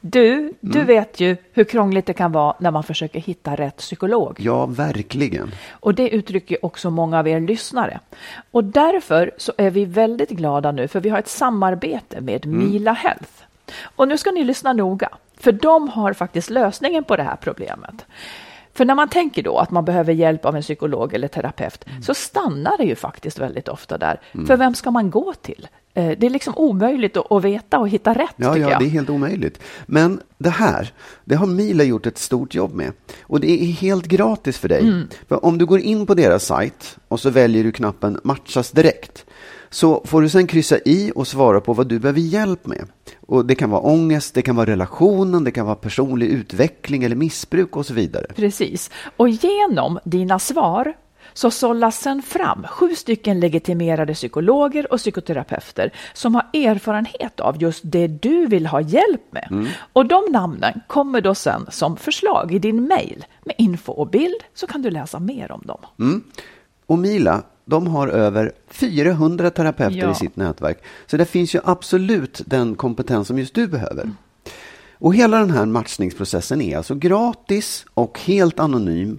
Du, du vet ju hur krångligt det kan vara när man försöker hitta rätt psykolog. Ja, verkligen. Och det uttrycker också många av er lyssnare. Och därför så är vi väldigt glada nu för vi har ett samarbete med Mila Health. Och nu ska ni lyssna noga, för de har faktiskt lösningen på det här problemet. För när man tänker då att man behöver hjälp av en psykolog eller terapeut så stannar det ju faktiskt väldigt ofta där. För vem ska man gå till? Eh, Det är liksom omöjligt att veta och hitta rätt Ja, ja, det är helt omöjligt. Men det här, det har Mila gjort ett stort jobb med. Och det är helt gratis för dig. Mm. För om du går in på deras sajt och så väljer du knappen matchas direkt. Så får du sen kryssa i och svara på vad du behöver hjälp med. Och det kan vara ångest, det kan vara relationen, det kan vara personlig utveckling eller missbruk och så vidare. Precis. Och genom dina svar så sållas sen fram sju stycken legitimerade psykologer och psykoterapeuter som har erfarenhet av just det du vill ha hjälp med. Och de namnen kommer då sen som förslag i din mejl med info och bild så kan du läsa mer om dem. Och Mila, de har över 400 terapeuter Ja. i sitt nätverk. Så det finns ju absolut den kompetens som just du behöver. Och hela den här matchningsprocessen är alltså gratis och helt anonym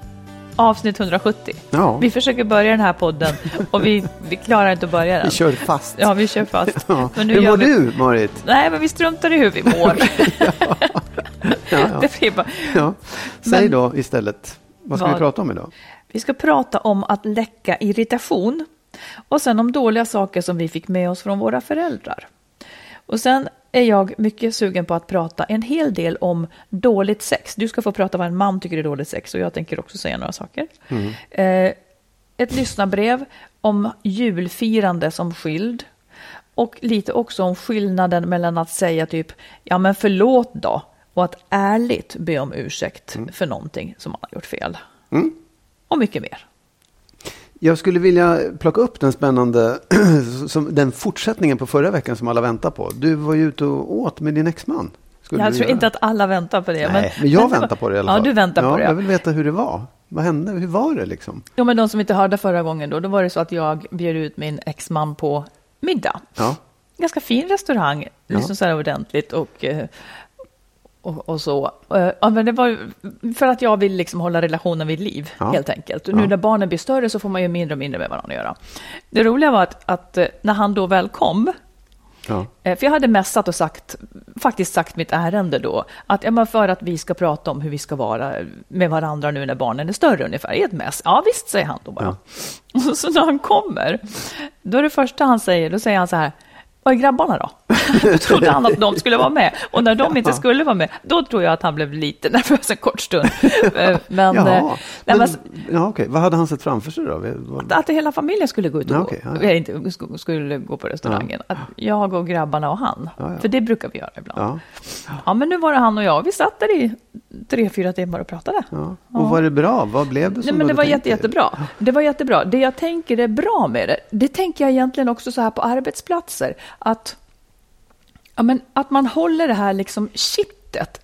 Avsnitt 170. Ja. Vi försöker börja den här podden och vi, vi klarar inte att börja den. Vi kör fast. Ja, vi kör fast. Ja. Men nu Hur mår vi... du, Marit? Nej, men vi struntar i hur vi mår. Ja, Det blir bara... ja. Säg Men- då istället. Vad ska Vad? vi prata om idag? Vi ska prata om att läcka irritation och sen om dåliga saker som vi fick med oss från våra föräldrar. Och sen är jag mycket sugen på att prata en hel del om dåligt sex. Du ska få prata vad en man tycker är dåligt sex och jag tänker också säga några saker. Eh, ett lyssnarbrev om julfirande som skild och lite också om skillnaden mellan att säga typ ja men förlåt då och att ärligt be om ursäkt för någonting som man har gjort fel. Och mycket mer. Jag skulle vilja plocka upp den spännande, som, den fortsättningen på förra veckan som alla väntar på. Du var ju ute och åt med din exman. Skulle Jag tror göra. inte att alla väntar på det. Nej, men jag det var- väntar på det i alla Ja, fall. du väntar ja, på det. Jag vill veta hur det var. Vad hände? Hur var det liksom? Jo, men de som inte hörde förra gången då, då var det så att jag bjöd ut min exman på middag. Ja. Ganska fin restaurang, liksom Ja. så här ordentligt och, eh, och, och så. Eh, Ja, men det var för att jag vill liksom hålla relationen vid liv, Ja. helt enkelt. Och Ja. nu när barnen blir större så får man ju mindre och mindre med varandra att göra. Det roliga var att, att eh, när han då väl kom, Ja. Eh, För jag hade mässat och sagt, faktiskt sagt mitt ärende då, att ja, för att vi ska prata om hur vi ska vara med varandra nu när barnen är större ungefär, i ett mäss. Ja visst, säger han då bara. Så när han kommer, då är det första han säger, då säger han så här, Var är grabbarna då? då trodde han att de skulle vara med. Och när de inte skulle vara med, då tror jag att han blev lite nervös en kort stund. Eh, Men, Jaha. eh, nej, men, ja, okej. Vad hade han sett framför sig då? Vad- att hela familjen skulle gå ut och Ja, gå, okej, ja, ja. eller inte sk- skulle gå på restaurangen. Att jag och grabbarna och han. För det brukar vi göra ibland. Ja, men nu var det han och jag. Vi satt där i tre, fyra timmar och pratade. Och var det bra? Vad blev det som Nej, men det var jätte, jättebra. Det var jättebra. Det jag tänker är bra med det, det tänker jag egentligen också så här på arbetsplatser. Att, ja, men att man håller det här liksom kittet,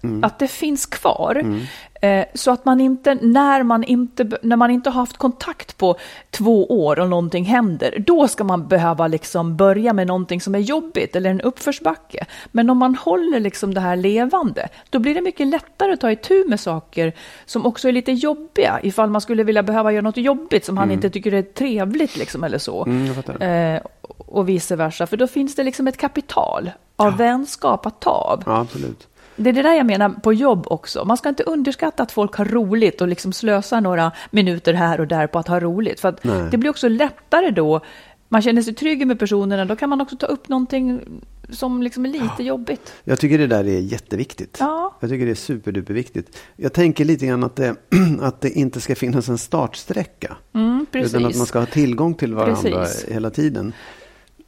Mm. att det finns kvar. Eh, så att man inte när, man inte, när man inte har haft kontakt på två år och någonting händer, då ska man behöva liksom börja med någonting som är jobbigt eller en uppförsbacke. Men om man håller liksom det här levande, då blir det mycket lättare att ta itu med saker som också är lite jobbiga, ifall man skulle vilja behöva göra något jobbigt som han inte tycker är trevligt liksom eller så. Mm. Eh, och vice versa, för då finns det liksom ett kapital av vänskap att ta av. Ja, absolut. Det är det där jag menar på jobb också. Man ska inte underskatta att folk har roligt och liksom slösa några minuter här och där på att ha roligt. För det blir också lättare då. Man känner sig trygg med personerna, då kan man också ta upp någonting som liksom är lite jobbigt. Jag tycker det där är jätteviktigt. Ja. Jag tycker det är superduperviktigt. Jag tänker lite grann att det, att det inte ska finnas en startsträcka. Mm. Utan att man ska ha tillgång till varandra Precis. hela tiden.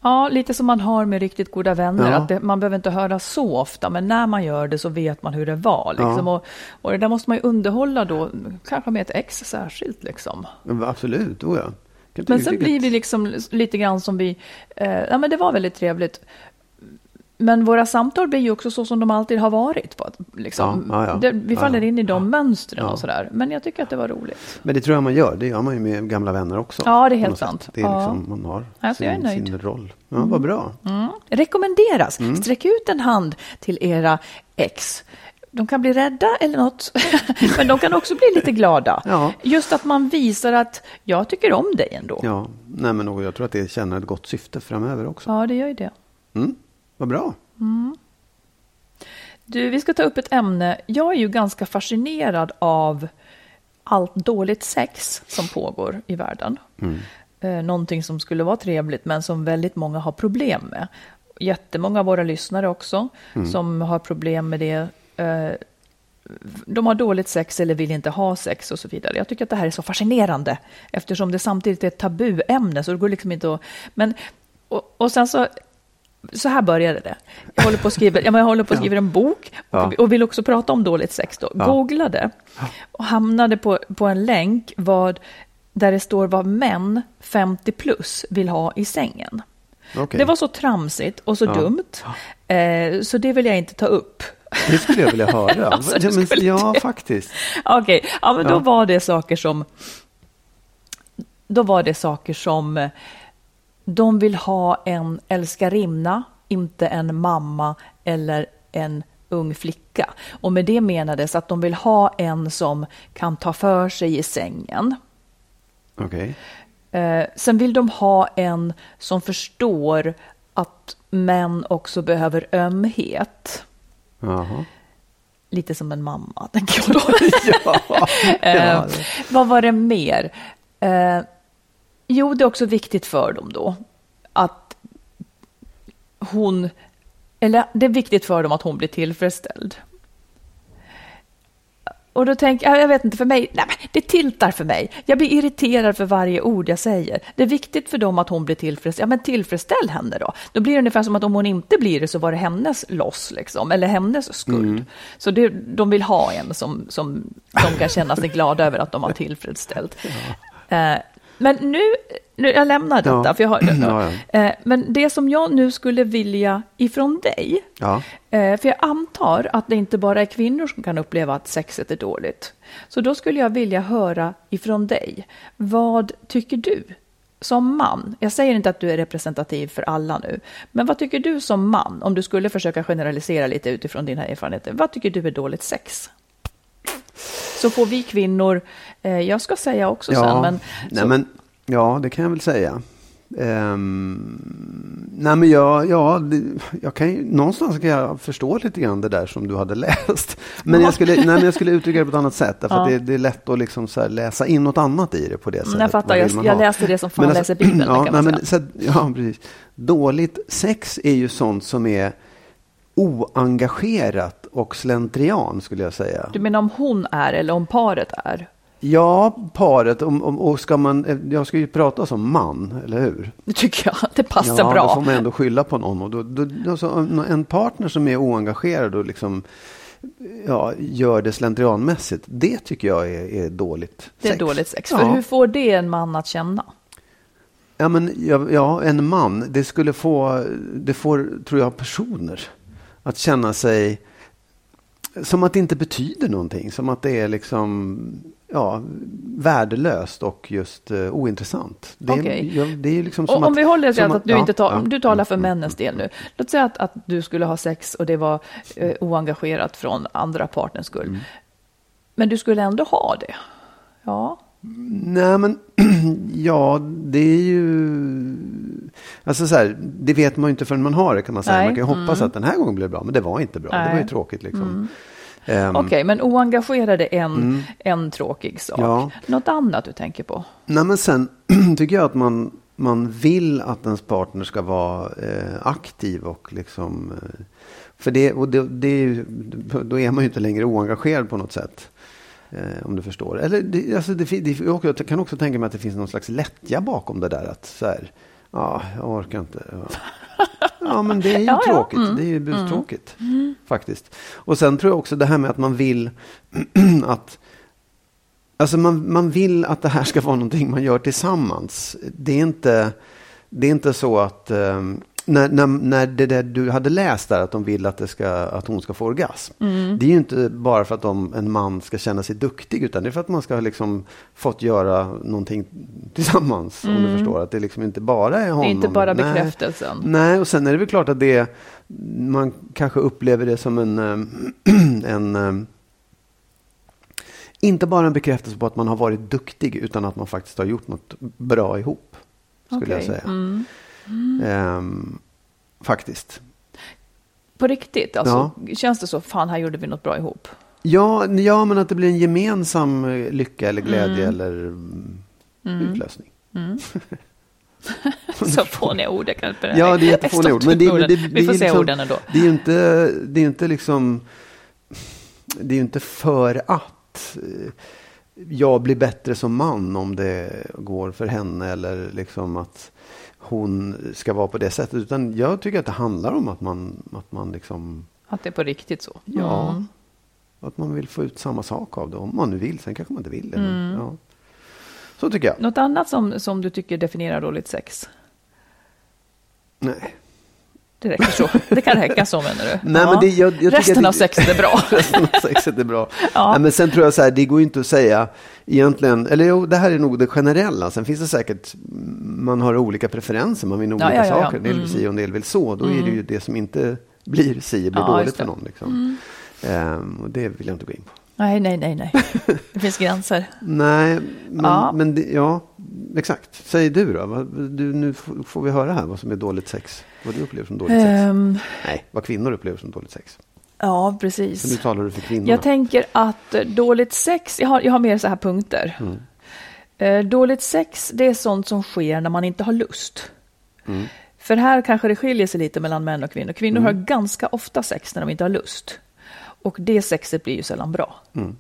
Ja, lite som man har med riktigt goda vänner. Ja. Att det, man behöver inte höra så ofta, men när man gör det så vet man hur det var. Liksom. Ja. Och, och det där måste man ju underhålla då, kanske med ett ex särskilt. Liksom. Absolut, oh ja. Men sen blir vi liksom lite grann som vi... Eh, ja, men det var väldigt trevligt. Men våra samtal blir ju också så som de alltid har varit. På, liksom, Ja, ja, ja. Det, vi Ja, faller ja. in i de mönstren Ja. och sådär. Men jag tycker att det var roligt. Men det tror jag man gör. Det gör man ju med gamla vänner också. Ja, det är helt sant. Det är Ja. liksom, man har Alltså, sin, sin roll. Ja, vad bra. Mm. Rekommenderas. Mm. Sträck ut en hand till era ex. De kan bli rädda eller något, men de kan också bli lite glada. Ja. Just att man visar att jag tycker om dig ändå. Ja, Ja, nej men jag tror att det tjänar ett gott syfte framöver också. det gör ju det. Mm, vad bra. Du, vi ska ta upp ett ämne. Jag är ju ganska fascinerad av allt dåligt sex som pågår i världen. Eh, någonting som skulle vara trevligt men som väldigt många har problem med. Jättemånga av våra lyssnare också som har problem med det. Eh, de har dåligt sex eller vill inte ha sex och så vidare. Jag tycker att det här är så fascinerande eftersom det samtidigt är ett tabuämne så det går liksom inte att... Men, och, och sen så, så här började det. Jag håller på att skriva, jag håller på att skriva en bok och, och vill också prata om dåligt sex då. Googlade och hamnade på, på en länk vad, där det står vad män 50 plus vill ha i sängen. Okej. Det var så tramsigt och så Ja. dumt, eh, så det vill jag inte ta upp. Det skulle jag vilja höra. Alltså, ja, men, ja faktiskt. Okej, ja, men då Ja. var det saker som... Då var det saker som... De vill ha en älskarinna, inte en mamma eller en ung flicka. Och med det menades att de vill ha en som kan ta för sig i sängen. Okej. Eh, sen vill de ha en som förstår att män också behöver ömhet. Jaha. Lite som en mamma, tänker jag då. Ja. Eh, vad var det mer? Eh, jo, det är också viktigt för dem då att hon, eller det är viktigt för dem att hon blir tillfredsställd. Och då tänker jag, jag vet inte, för mig, nej, det tiltar för mig. Jag blir irriterad för varje ord jag säger. Det är viktigt för dem att hon blir tillfredsställd. Ja, men tillfredsställ henne då. Då blir det ungefär som att om hon inte blir det så var det hennes loss, liksom, eller hennes skuld. Så det, de vill ha en som, som de kan känna sig glada över att de har tillfredsställt. Eh, men nu, nu, jag lämnar detta, Ja. för jag har, Ja, Eh, men det som jag nu skulle vilja ifrån dig, Ja. Eh, För jag antar att det inte bara är kvinnor som kan uppleva att sexet är dåligt. Så då skulle jag vilja höra ifrån dig. Vad tycker du som man? Jag säger inte att du är representativ för alla nu. Men vad tycker du som man? Om du skulle försöka generalisera lite utifrån dina erfarenheter. Vad tycker du är dåligt sex? Så får vi kvinnor, eh, jag ska säga också sen, men, Nej, men, ja, det kan jag väl säga. Ehm, nej men jag, ja, jag kan ju, någonstans kan jag förstå lite grann det där som du hade läst. Men, jag, skulle, nej, men jag skulle uttrycka det på ett annat sätt. Därför Ja. att det, det är lätt att liksom läsa in något annat i det på det sättet. Mm, jag fattar, jag, jag läste det som fan Men läser alltså- Bibeln. ja, nej, men, så, ja, precis. Dåligt sex är ju sånt som är oengagerat och slentrian skulle jag säga. Du menar om hon är eller om paret är? Ja, paret. Om, om, och ska man, jag ska ju prata som man, eller hur? Det tycker jag, det passar ja, bra. då får man ändå skylla på någon. Och då, då, då, så en- partner som är oengagerad och liksom, ja, gör det slentrianmässigt, det tycker jag är, är dåligt Det är sex. dåligt sex. Ja. För hur får det en man att känna? Ja, men, ja, ja, en man, det skulle få, det får, tror jag, personer att känna sig som att det inte betyder någonting. Som att det är liksom, ja, värdelöst och just uh, ointressant. Det är, Okej. ja, det är liksom som Och om att, vi håller oss till att, att du ja, inte tar, ja. om du talar för Mm, männens del nu. Låt säga att, att du skulle ha sex och det var eh, oengagerat från andra partners skull. Mm. Men du skulle ändå ha det. Ja, Nej, men ja, det är ju... Alltså så här, det vet man ju inte förrän man har det kan man säga. Nej, Man kan ju hoppas att den här gången blir det bra, men det var inte bra. Det var ju Nej. tråkigt liksom. Ehm, okej, men oengagerade är en, en tråkig sak. Ja. Något annat du tänker på? Nej, men sen tycker jag att man, man vill att ens partner ska vara eh, aktiv och liksom... Eh, för det, och det, det är ju, då är man ju inte längre oengagerad på något sätt. Eh, om du förstår. Eller det, alltså det, det, jag kan också tänka mig att det finns någon slags lättja bakom det där. Att så här, ja, jag orkar inte. Ja, men det är ju Ja, ja. tråkigt. Det är ju bustråkigt. Faktiskt. Och sen tror jag också det här med att man vill att Alltså man, man vill att det här ska vara någonting man gör tillsammans. Det är inte, det är inte så att ehm, när, när, när det där du hade läst där att de vill att, det ska, att hon ska få orgasm. Det är ju inte bara för att de, en man ska känna sig duktig utan det är för att man ska ha liksom fått göra någonting tillsammans. Om du förstår. Att det liksom inte bara är Det honom. är inte bara Nej. bekräftelsen. Nej, och sen är det väl klart att det man kanske upplever det som en, eh, en eh, inte bara en bekräftelse på att man har varit duktig utan att man faktiskt har gjort något bra ihop. Skulle jag Okej, säga. mm. Ehm, faktiskt. På riktigt, alltså, känns det så? Fan, här gjorde vi något bra ihop. Ja, ja, men att det blir en gemensam eh, lycka eller glädje eller mm, utlösning. Så fåniga ord, jag kan inte Ja, det är jättefåniga ord. Men det, det, det, Vi får se liksom, orden ändå. Det är ju inte, det är inte liksom, det är ju inte för att eh, jag blir bättre som man om det går för henne eller liksom att hon ska vara på det sättet. Utan jag tycker att det handlar om att man, att man liksom, Att det är på riktigt så. ja, Mm. att man vill få ut samma sak av det. Om man nu vill, sen kanske man inte vill det. Men, Mm. ja. Så tycker jag. Något annat som, som du tycker definierar dåligt sex? Nej. Det räcker så. Det kan räcka så menar du? Nej, men det- jag- jag Resten det- av sexet är bra. Resten av sexet är bra. Ja. Nej, men sen tror jag så här, det går ju inte att säga egentligen, eller jo, det här är nog det generella. Sen finns det säkert, man har olika preferenser, man vill Ja, olika ja, ja, ja. saker. En del vill si och en del vill så. Då är det ju det som inte blir si, blir Ja, dåligt för. Mm. någon. Liksom. Ehm, och det vill jag inte gå in på. Nej, nej, nej, nej. Det finns gränser. Nej, men, Ja. men det, ja, exakt. Säg du då. Du, nu får vi höra här vad som är dåligt sex. Vad du upplever som dåligt sex. Ehm, Nej, vad kvinnor upplever som dåligt sex. ja, Så nu precis. talar du för kvinnorna. Jag tänker att eh, dåligt sex, jag har, jag har mer så här punkter. Mm. Eh, dåligt sex, det är sånt som sker när man inte har lust. Mm. För här kanske det skiljer sig lite mellan män och kvinnor. Kvinnor Mm. har ganska ofta sex när de inte har lust. Och det sexet blir ju sällan bra. Mm.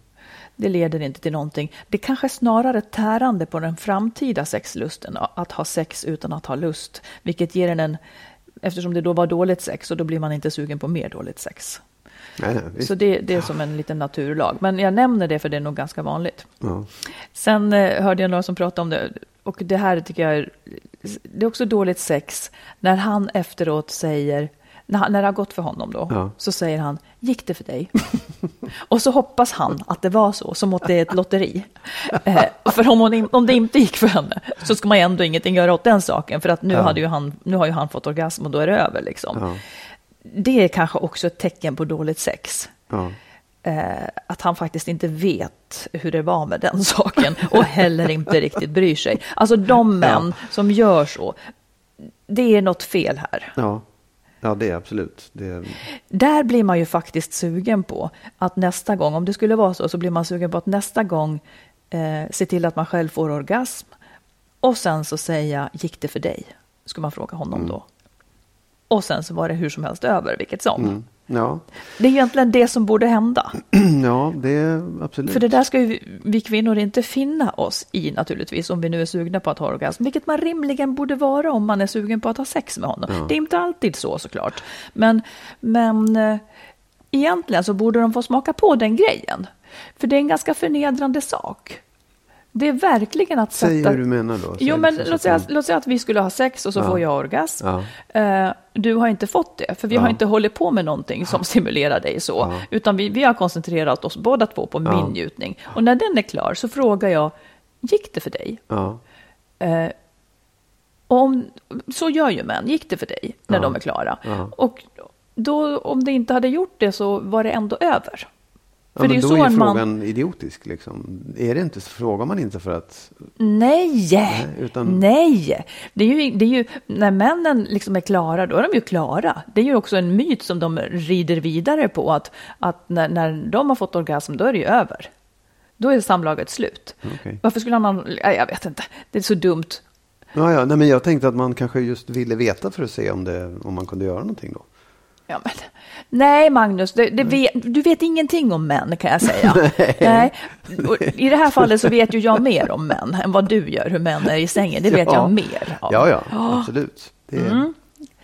Det leder inte till någonting. Det kanske snarare tärande på den framtida sexlusten att ha sex utan att ha lust. Vilket ger en en, eftersom det då var dåligt sex och då blir man inte sugen på mer dåligt sex. Nej. Så det, det är som en liten naturlag. Men jag nämner det för det är nog ganska vanligt. Ja. Sen eh, hörde jag några som pratade om det. Och det här tycker jag är, det är också dåligt sex. När han efteråt säger, när, han- när det har gått för honom då, Ja. så säger han, gick det för dig? och så hoppas han att det var så, som att det är ett lotteri. Eh, för om, hon, om det inte gick för henne, så ska man ju ändå ingenting göra åt den saken. För att nu, Ja. hade ju han, nu har ju han fått orgasm och då är det över. Liksom. Ja. Det är kanske också ett tecken på dåligt sex eh, att han faktiskt inte vet hur det var med den saken och heller inte riktigt bryr sig. Alltså de män som gör så, det är något fel här. Ja, ja det är absolut. Det... Där blir man ju faktiskt sugen på att nästa gång, om det skulle vara så, så blir man sugen på att nästa gång eh, se till att man själv får orgasm. Och sen så säga, gick det för dig? Skulle man fråga honom Mm. då. Och sen så var det hur som helst över, vilket som. Mm. Ja. Det är egentligen det som borde hända. ja, det absolut. För det där ska ju vi- vi kvinnor inte finna oss i naturligtvis, om vi nu är sugna på att ha orgasm, vilket man rimligen borde vara om man är sugen på att ha sex med honom. Det är inte alltid så såklart, men, men eh, egentligen så borde de få smaka på den grejen. För det är en ganska förnedrande sak. Det är verkligen att sätta... Säg hur du menar då. Jo, Säg men så- så låt säga, låt säga att vi skulle ha sex och så Ja. får jag orgasm. Ja. Eh, du har inte fått det, för vi Ja. har inte hållit på med någonting som stimulerar dig så. Utan vi, vi har koncentrerat oss båda två på min njutning. Och när den är klar så frågar jag, gick det för dig? Och om, så gör ju män, gick det för dig när de är klara? Och då, om det inte hade gjort det så var det ändå över. Ja, För men det är då så är en man- frågan idiotisk. Liksom. Är det inte, frågar man inte för att... Nej, Nej, utan- nej. Det är, ju, det är ju, när männen liksom är klara, då är de ju klara. Det är ju också en myt som de rider vidare på, att, att när, när de har fått orgasm, då är det ju över. Då är samlaget slut. Okej. Varför skulle nej, Jag vet inte. Det är så dumt. Ja, ja, nej, men jag tänkte att man kanske just ville veta för att se om, det, om man kunde göra någonting då. Ja, men, nej, Magnus, det, det vet, du vet ingenting om män kan jag säga. nej. Och I det här fallet så vet ju jag mer om män än vad du gör, hur män är i sängen. Det vet Ja. jag mer av. Ja, ja, absolut. Det är, Mm.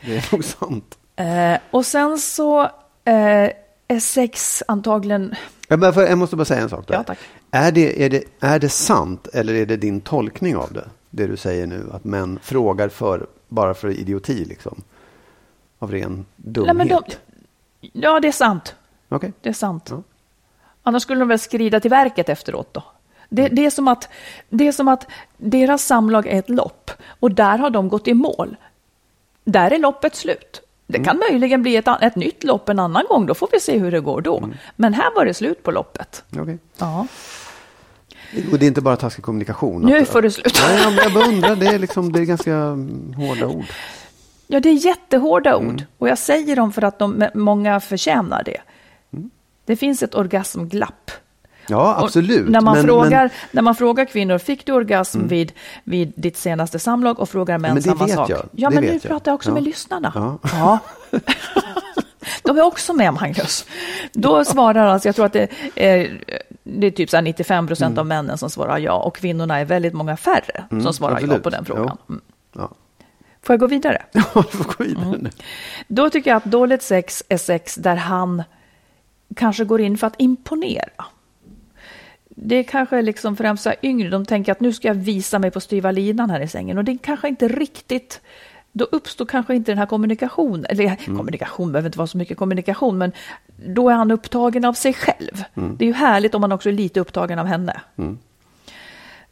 det är nog sant. Eh, och sen så eh, är sex antagligen... Jag, jag måste bara säga en sak. Där. Ja, tack. Är, det, är, det, är det sant eller är det din tolkning av det? Det du säger nu, att män frågar för, bara för idioti liksom. Av ren dumhet. Nej, de, ja, det är sant. Okej. Det är sant. Ja. Annars skulle de väl skrida till verket efteråt då. Det, det, är som att, det är som att deras samlag är ett lopp och där har de gått i mål. Där är loppet slut. Det kan möjligen bli ett, ett nytt lopp en annan gång, då får vi se hur det går då. Men här var det slut på loppet. Okej. Ja. Och det är inte bara taskig kommunikation? Nu att- får det slut. Nej, jag, bara undrar, det är, liksom, det är ganska mm, hårda ord. Ja, det är jättehårda ord. Mm. Och jag säger dem för att de, många förtjänar det. Mm. Det finns ett orgasmglapp. Ja, Och absolut. När man, men, frågar, men, Mm. när man frågar kvinnor, fick du orgasm vid, vid ditt senaste samlag? Och frågar män men det samma vet sak. jag. Ja, Det men nu vet jag. pratar jag också Ja. med lyssnarna. Ja. Ja. De är också med, Magnus. Då svarar alltså, jag tror att det är, det är typ så här 95 procent Mm. av männen som svarar ja och kvinnorna är väldigt många färre som svarar ja absolut. på den frågan. Jo. Mm. ja. Får jag gå vidare? Ja, får gå vidare Mm. nu. Då tycker jag att dåligt sex är sex där han kanske går in för att imponera. Det är kanske liksom främst så här yngre, de tänker att nu ska jag visa mig på styva linan här i sängen och det är kanske inte riktigt då uppstår kanske inte den här kommunikationen, eller kommunikation behöver inte vara så mycket kommunikation, men då är han upptagen av sig själv. Det är ju härligt om man också är lite upptagen av henne.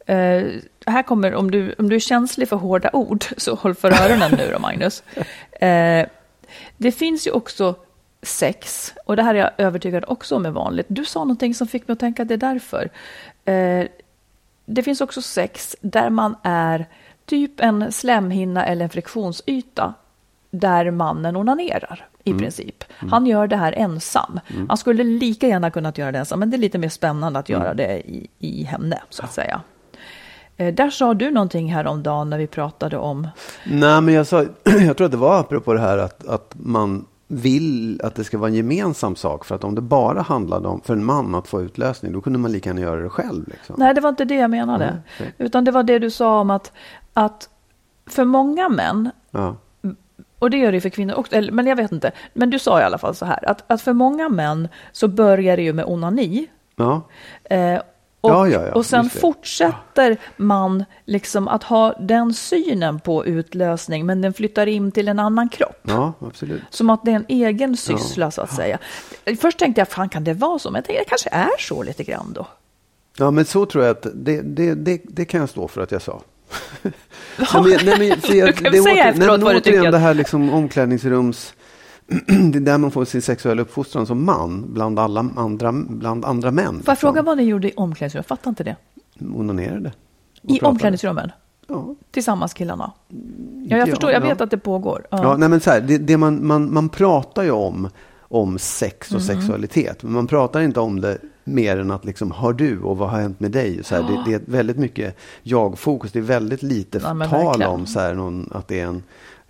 Eh, här kommer, om du, om du är känslig för hårda ord, så håll för öronen nu då, Magnus. Eh, det finns ju också sex, och det här är jag övertygad också om är vanligt. Du sa någonting som fick mig att tänka att det är därför. Eh, det finns också sex där man är typ en slemhinna eller en friktionsyta där mannen onanerar i princip. Han gör det här ensam. Han skulle lika gärna kunnat göra det ensam, men det är lite mer spännande att göra det i, i henne, så att säga. Eh, där sa du någonting häromdagen när vi pratade om... Nej, men jag, sa, jag tror att det var apropå det här att, att man vill att det ska vara en gemensam sak. För att om det bara handlade om för en man att få utlösning, då kunde man lika gärna göra det själv. Liksom. Nej, det var inte det jag menade. Nej, okej. Utan det var det du sa om att, att för många män, Ja. och det gör det för kvinnor också, eller, men jag vet inte, men du sa i alla fall så här, att, att för många män så börjar det ju med onani. Ja. Eh, och, Ja, ja, ja, och sen fortsätter man liksom att ha den synen på utlösning, men den flyttar in till en annan kropp. ja, absolut. Som att det är en egen syssla så att säga. Först tänkte jag, fan kan det vara så? Men jag tänkte, det kanske är så lite grann då. Ja, men så tror jag att det, det, det, det kan jag stå för att jag sa. nej, men, nej, men, för jag, Du kan det säga åter- efteråt nej, men vad du återigen tycker. det här liksom omklädningsrums... det är där man får sin sexuella uppfostran som man bland, alla andra, bland andra män. Får jag fråga vad ni gjorde i omklädningsrummet? Jag fattar inte det. Onanerade. I pratade. omklädningsrummen? Ja, tillsammans killarna? Ja, inte jag förstår, jag ja. vet att det pågår. Ja. Ja, nej men så här, det, det man, man, man pratar ju om, om sex Mm. och sexualitet, men man pratar inte om det mer än att liksom, har du och vad har hänt med dig? Så här, det, det är väldigt mycket jag-fokus, det är väldigt lite Ja, tal verkligen. om så här, någon, att det är en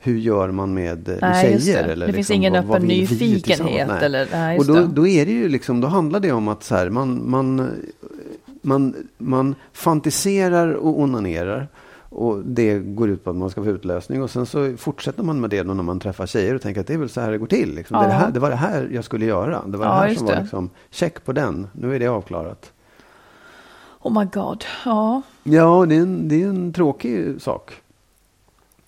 hur gör man med, med Nej, tjejer? det. Eller Det finns liksom, ingen vad- vad öppen vi nyfikenhet? Nej. eller- nej, och då, det. då är det ju liksom, då handlar det om att så här, man, man, man, man fantiserar och onanerar. Och det går ut på att man ska få utlösning och sen så fortsätter man med det då när man träffar tjejer och tänker att det är väl så här det går till. Liksom. Det, är det, Ja. här, det var det här jag skulle göra. Det var Ja, det här som var det. liksom, check på den. Nu är det avklarat. Oh my god. Ja. Ja, det är en, det är en tråkig sak.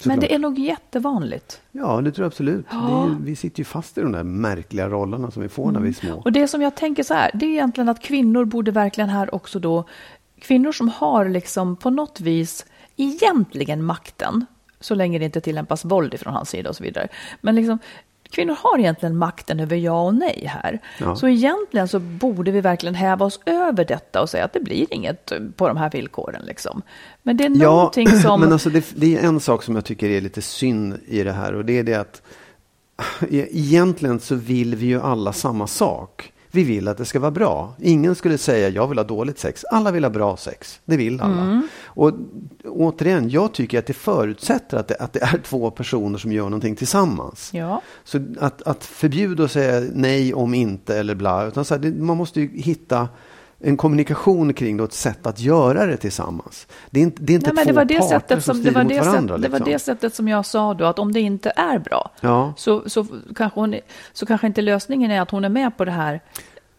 Men Såklart. det är nog jättevanligt. Ja, det tror jag absolut. Är, ju- vi sitter ju fast i de där märkliga rollerna som vi får när vi är små. Och det som jag tänker så här, det är egentligen att kvinnor borde verkligen här också då, kvinnor som har liksom på något vis egentligen makten, så länge det inte tillämpas våld ifrån hans sida och så vidare. Men liksom, kvinnor har egentligen makten över ja och nej här. Ja. Så egentligen så borde vi verkligen häva oss över detta och säga att det blir inget på de här villkoren. Liksom. Men det är någonting som... men alltså det, det är en sak som jag tycker är lite synd i det här och det är det att egentligen så vill vi ju alla samma sak. Vi vill att det ska vara bra. Ingen skulle säga jag vill ha dåligt sex. Alla vill ha bra sex. Det vill alla. Mm. Och återigen, jag tycker att det förutsätter att det, att det är två personer som gör någonting tillsammans. Ja. Så att, att förbjuda och säga nej om inte eller bla. Utan så här, det, man måste ju hitta en kommunikation kring då, ett sätt att göra det tillsammans. Det är inte, det är inte Nej, men två det var det parter sättet som som, det var mot det, varandra. sätt, det var liksom. det sättet som jag sa då, att om det inte är bra, Ja. så, så, kanske hon, så kanske inte lösningen är att hon är med på det här,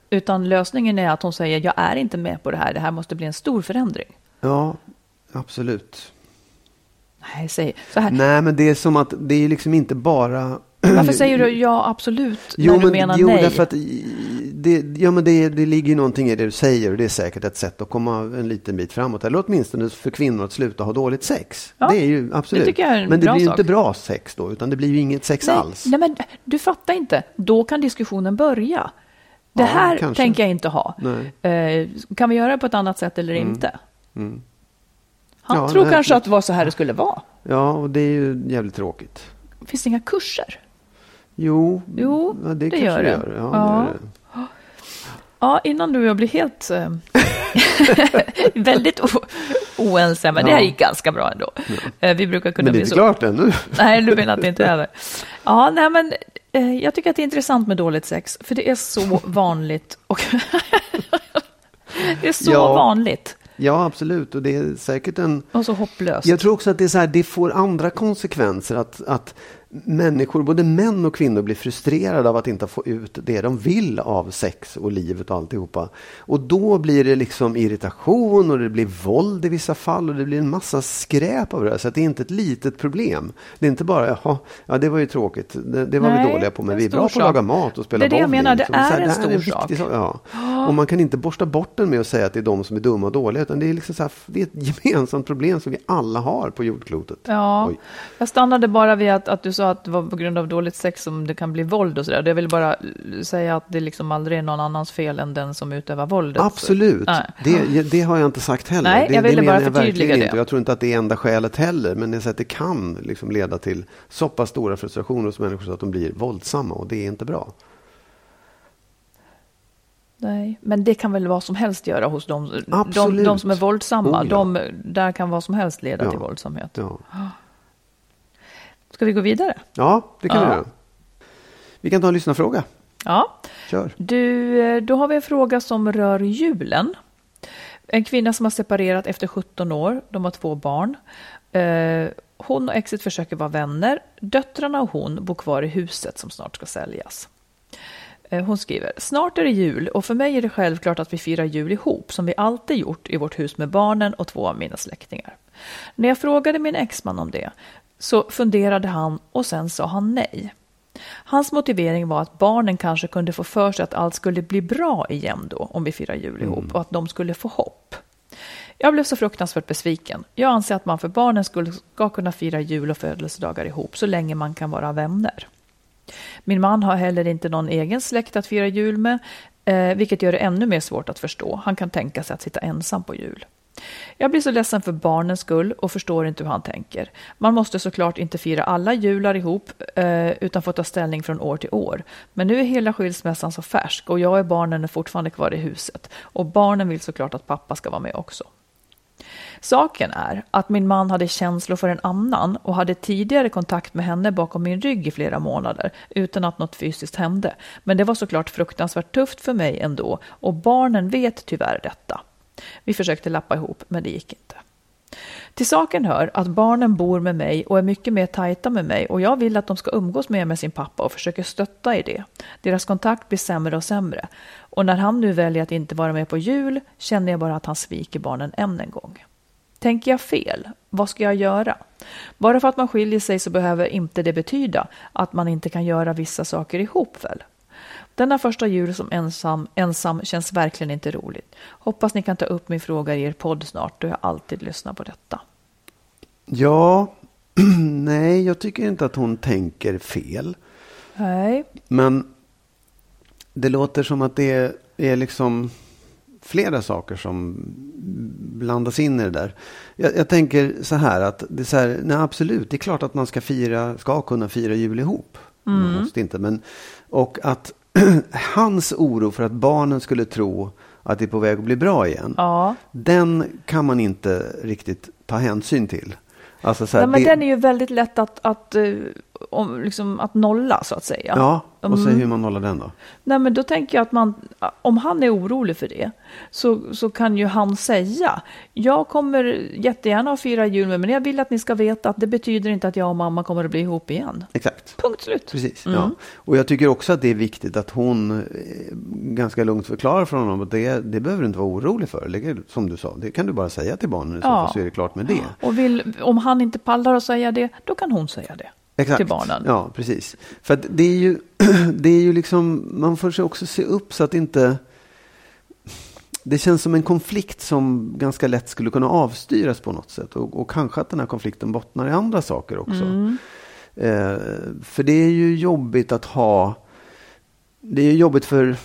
utan lösningen är att hon säger jag är inte med på det här, det här måste bli en stor förändring. ja, absolut. Nej, säg så här. Nej, men det är som att det är liksom inte bara... Varför säger du ja absolut Jo, när du men, menar jo, nej? därför att det, ja, men det, det ligger ju någonting i det du säger och det är säkert ett sätt att komma en liten bit framåt. Eller åtminstone för kvinnor att sluta ha dåligt sex. Ja, det är ju absolut. tycker jag är en men det blir ju sak. inte bra sex då, utan det blir ju inget sex nej, alls. nej, men du fattar inte. Då kan diskussionen börja. Det Ja, här kanske. tänker jag inte ha. Nej. Eh, kan vi göra det på ett annat sätt eller inte? Mm. Han Ja, tror nej, kanske det- att det var så här det skulle vara. Ja, och det är ju jävligt tråkigt. Finns det inga kurser? Jo, Jo, ja, det, det gör det det. gör. Ja, Ja. Det gör det. Ja, innan du och jag blir helt eh, väldigt oense, men det här Ja. gick ganska bra ändå. Eh, vi brukar kunna Men det är bli inte så... klart ännu. Nej, du menar att det inte är över. Ja, nej, men eh, jag tycker att det är intressant med dåligt sex, för det är så vanligt. Och det är så Ja. vanligt Ja, absolut. Och det är säkert en... och så hopplöst. Jag tror också att det, är så här, det får andra konsekvenser. Att, att människor, både män och kvinnor, blir frustrerade av att inte få ut det de vill av sex och livet och alltihopa. Och då blir det liksom irritation och det blir våld i vissa fall och det blir en massa skräp av det här. Så det är inte ett litet problem. Det är inte bara, jaha, ja det var ju tråkigt, det, det var Nej, vi dåliga på, men är vi är bra på att laga sak. mat och spela Det är det jag bowling. menar, det liksom. Så här, är en stor viktig sak. sak. Ja. Och man kan inte borsta bort den med att säga att det är de som är dumma och dåliga, utan det är, liksom så här, det är ett gemensamt problem som vi alla har på jordklotet. Ja, Oj. jag stannade bara vid att, att du sa att det var på grund av dåligt sex som det kan bli våld och sådär. Jag vill bara säga att det liksom aldrig är någon annans fel än den som utövar våldet. Absolut, det, det har jag inte sagt heller. Nej, det, jag ville bara jag förtydliga verkligen det. Inte. Jag tror inte att det är enda skälet heller, men det, att det kan liksom leda till så pass stora frustrationer hos människor så att de blir våldsamma och det är inte bra. Nej, men det kan väl vad som helst göra hos dem. De, de som är våldsamma, Oh, ja. de, där kan vad som helst leda Ja. till våldsamhet. Ja, Ska vi gå vidare? ja det kan Ja. vi göra. Vi kan ta en lyssnarfråga. Ja, Kör. du, eh, då har vi en fråga som rör julen. En kvinna som har separerat efter 17 år, de har två barn. Eh, Hon och exet försöker vara vänner. Döttrarna och hon bor kvar i huset som snart ska säljas. Eh, Hon skriver, snart är det jul och för mig är det självklart att vi firar jul ihop som vi alltid gjort i vårt hus med barnen och två av mina släktingar. När jag frågade min exman om det så funderade han och sen sa han nej. Hans motivering var att barnen kanske kunde få för sig att allt skulle bli bra igen då om vi firar jul ihop och att de skulle få hopp. Jag blev så fruktansvärt besviken. Jag anser att man för barnens skull ska kunna fira jul och födelsedagar ihop så länge man kan vara vänner. Min man har heller inte någon egen släkt att fira jul med, eh, vilket gör det ännu mer svårt att förstå. Han kan tänka sig att sitta ensam på jul. Jag blir så ledsen för barnens skull och förstår inte hur han tänker. Man måste såklart inte fira alla jular ihop eh, utan får ta ställning från år till år. Men nu är hela skilsmässan så färsk och jag och barnen är fortfarande kvar i huset. Och barnen vill såklart att pappa ska vara med också. Saken är att min man hade känslor för en annan och hade tidigare kontakt med henne bakom min rygg i flera månader utan att något fysiskt hände. Men det var såklart fruktansvärt tufft för mig ändå och barnen vet tyvärr detta. Vi försökte lappa ihop, men det gick inte. Till saken hör att barnen bor med mig och är mycket mer tajta med mig och jag vill att de ska umgås mer med sin pappa och försöker stötta i det. Deras kontakt blir sämre och sämre. Och när han nu väljer att inte vara med på jul känner jag bara att han sviker barnen än en gång. Tänker jag fel? Vad ska jag göra? Bara för att man skiljer sig så behöver inte det betyda att man inte kan göra vissa saker ihop väl? Denna första jul som ensam, ensam känns verkligen inte roligt. Hoppas ni kan ta upp min fråga i er podd snart då jag alltid lyssnar på detta. Ja, nej, jag tycker inte att hon tänker fel. Nej. Men det låter som att det är liksom flera saker som blandas in i det där. Jag, jag tänker så här att det är så här, nej absolut, det är klart att man ska fira, ska kunna fira jul ihop. Mm. Man måste inte, men, och att hans oro för att barnen skulle tro att det är på väg att bli bra igen. Ja. Den kan man inte riktigt ta hänsyn till. Alltså så här, Nej, men det... Den är ju väldigt lätt att, att, eh, om, liksom, att nolla så att säga. Ja, och så hur man nollar den då? Nej, men då tänker jag att man, om han är orolig för det, så, så kan ju han säga, jag kommer jättegärna att fira jul med, men jag vill att ni ska veta att det betyder inte att jag och mamma kommer att bli ihop igen. Exakt. Punkt slut. Precis, mm. ja. Och jag tycker också att det är viktigt att hon eh, ganska lugnt förklarar för honom att det, det behöver du inte vara orolig för. Det, som du sa, det kan du bara säga till barnen ja. så är det klart med det. Och vill, om han inte pallar att säga det, då kan hon säga det. Exakt. till barnen. Ja, precis. För det är ju, det är ju liksom, man får sig också se upp så att inte det känns som en konflikt som ganska lätt skulle kunna avstyras på något sätt. Och, och kanske att den här konflikten bottnar i andra saker också. Mm. Eh, för det är ju jobbigt att ha, det är jobbigt för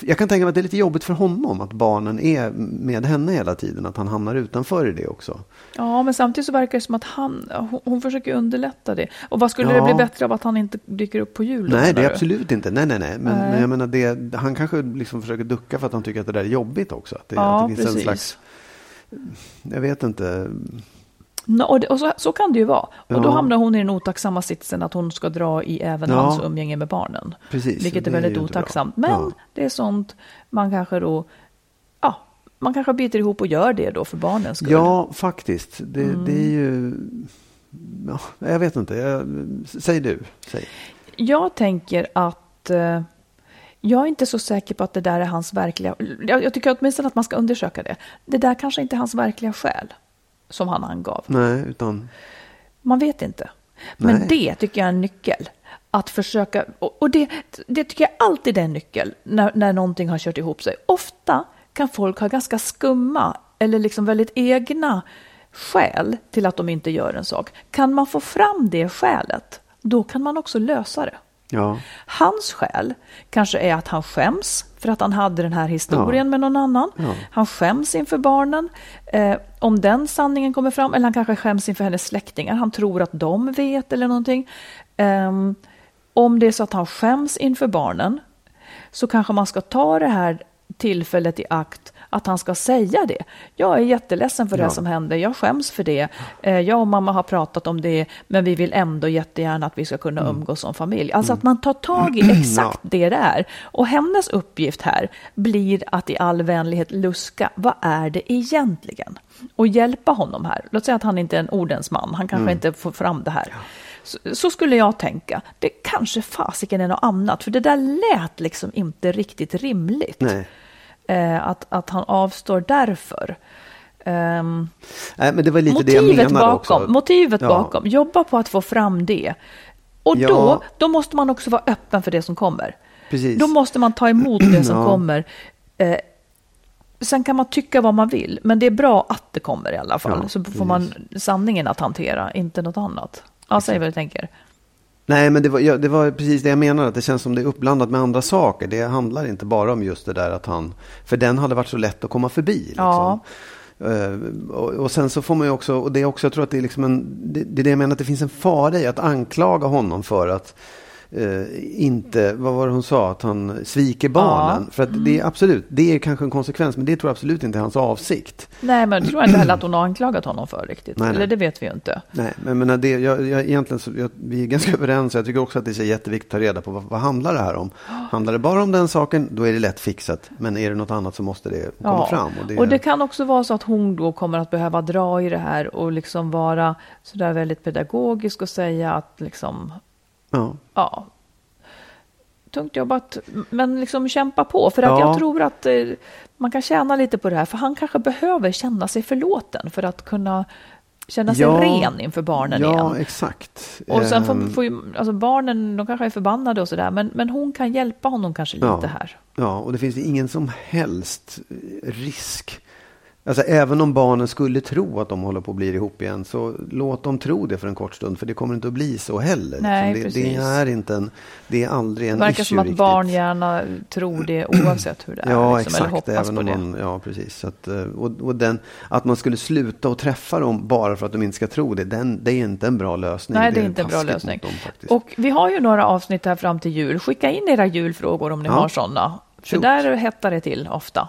jag kan tänka mig att det är lite jobbigt för honom att barnen är med henne hela tiden. Att han hamnar utanför i det också. Ja, men samtidigt så verkar det som att han, hon, hon försöker underlätta det. Och vad skulle ja. det bli bättre av att han inte dyker upp på jul? Nej, det är absolut inte. Nej, nej, nej. Men, nej. men jag menar, det, han kanske liksom försöker ducka för att han tycker att det där är jobbigt också. Att det, ja, att det finns precis. en slags, jag vet inte och, det, och så, så, kan det ju vara. Och då hamnar hon i den otacksamma sitsen att hon ska dra i även ja. hans umgänge med barnen. Precis, vilket är väldigt är otacksamt. Men ja. det är sånt man kanske då, ja, man kanske biter ihop och gör det då för barnens skull. Ja, faktiskt. Det, mm. det är ju, ja, jag vet inte. Jag, säg du. Säg. Jag tänker att eh, jag är inte så säker på att det där är hans verkliga... Jag, jag tycker åtminstone att man ska undersöka det. Det där kanske inte är hans verkliga skäl som han angav. Nej, utan... Man vet inte. Men Nej. det tycker jag är en nyckel. Att försöka, och det, det tycker jag alltid är en nyckel när, när någonting har kört ihop sig. Ofta kan folk ha ganska skumma eller liksom väldigt egna skäl till att de inte gör en sak. Kan man få fram det skälet, då kan man också lösa det. Ja. Hans skäl kanske är att han skäms för att han hade den här historien ja. med någon annan. Ja. Han skäms inför barnen. Eh, om den sanningen kommer fram, eller han kanske skäms inför hennes släktingar. Han tror att de vet eller någonting. Eh, om det är så att han skäms inför barnen så kanske man ska ta det här tillfället i akt att han ska säga det. Jag är jätteledsen för ja. det som hände, jag skäms för det. Eh, jag och mamma har pratat om det, men vi vill ändå jättegärna att vi ska kunna mm. umgås som familj. Alltså mm. att man tar tag i exakt ja. det det är. Och hennes uppgift här blir att i all vänlighet luska, vad är det egentligen? Och hjälpa honom här. Låt säga att han inte är en ordens man, han kanske mm. inte får fram det här. Så, så, skulle jag tänka. Det kanske fasiken är något annat, för det där lät liksom inte riktigt rimligt. Nej. Eh, att, att han avstår därför. Um, Nej, men det var lite det jag menade bakom, också. Motivet ja. bakom, jobba på att få fram det. Och ja. då, då måste man också vara öppen för det som kommer. Precis. Då måste man ta emot det som ja. kommer. Eh, sen kan man tycka vad man vill, men det är bra att det kommer i alla fall. så får man sanningen att hantera, inte något annat. Ja, säg vad du tänker. Nej, men det var, ja, det var precis det jag menade. Att det känns som det är uppblandat med andra saker. Det handlar inte bara om just det där att han... För den hade varit så lätt att komma förbi. Liksom. Ja. Uh, och, och, sen så får man ju också, och det är också, jag tror att det är liksom en, det, det är det jag menar, att det finns en fara i att anklaga honom för att eh, inte, vad var det hon sa, att han sviker barnen. Ja. För att det är absolut, det är kanske en konsekvens, men det tror jag absolut inte är hans avsikt. Nej, men det tror jag inte heller att hon har anklagat honom för riktigt. Nej, Eller nej. det vet vi ju inte. Nej, men, men det, jag, jag, egentligen så, jag, vi är ganska överens. Jag tycker också att det är jätteviktigt att ta reda på vad, vad handlar det här om. Handlar det bara om den saken, då är det lätt fixat. Men är det något annat så måste det komma ja. fram. Och det, och det kan också vara så att hon då kommer att behöva dra i det här och liksom vara sådär väldigt pedagogisk och säga att liksom Ja. ja tungt jobbat, men liksom kämpa på. För att ja. jag tror att eh, man kan tjäna lite på det här. För han kanske behöver känna sig förlåten för att kunna känna sig ja, ren inför barnen ja, igen. Ja, exakt. Och sen får, ehm. får ju, alltså barnen, de kanske är förbannade och sådär, men, men hon kan hjälpa honom kanske lite ja, här. Ja, och det finns ingen som helst risk Alltså, även om barnen skulle tro att de håller på att bli ihop igen, så låt dem tro det för en kort stund, för det kommer inte att bli så heller. Nej, liksom. det, det, är inte en, det är aldrig en Det verkar som att riktigt. barn gärna tror det oavsett hur det är. Ja, liksom, exakt. Eller även om man, ja, precis. Att, eh, och, och den, att man skulle sluta och träffa dem bara för att de inte ska tro det, den, det är inte en bra lösning. Nej, det är, det är inte en bra lösning. Dem, och vi har ju några avsnitt här fram till jul. Skicka in era julfrågor om ni ja. har sådana. För Shoot. där hettar det till ofta.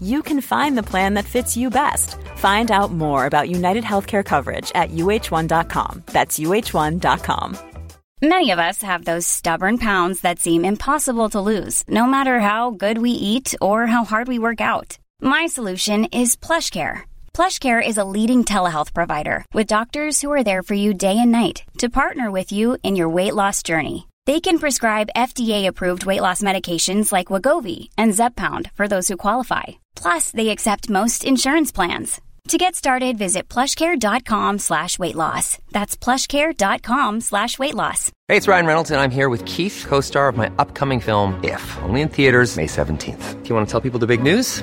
you can find the plan that fits you best. Find out more about United Healthcare coverage at uh1.com. That's uh1.com. Many of us have those stubborn pounds that seem impossible to lose, no matter how good we eat or how hard we work out. My solution is PlushCare. PlushCare is a leading telehealth provider with doctors who are there for you day and night to partner with you in your weight loss journey. They can prescribe FDA-approved weight loss medications like Wagovi and Zepbound for those who qualify. Plus, they accept most insurance plans. To get started, visit plushcare.com slash weight loss. That's plushcare.com slash weight loss. Hey, it's Ryan Reynolds, and I'm here with Keith, co-star of my upcoming film, If, only in theaters May 17th. Do you want to tell people the big news?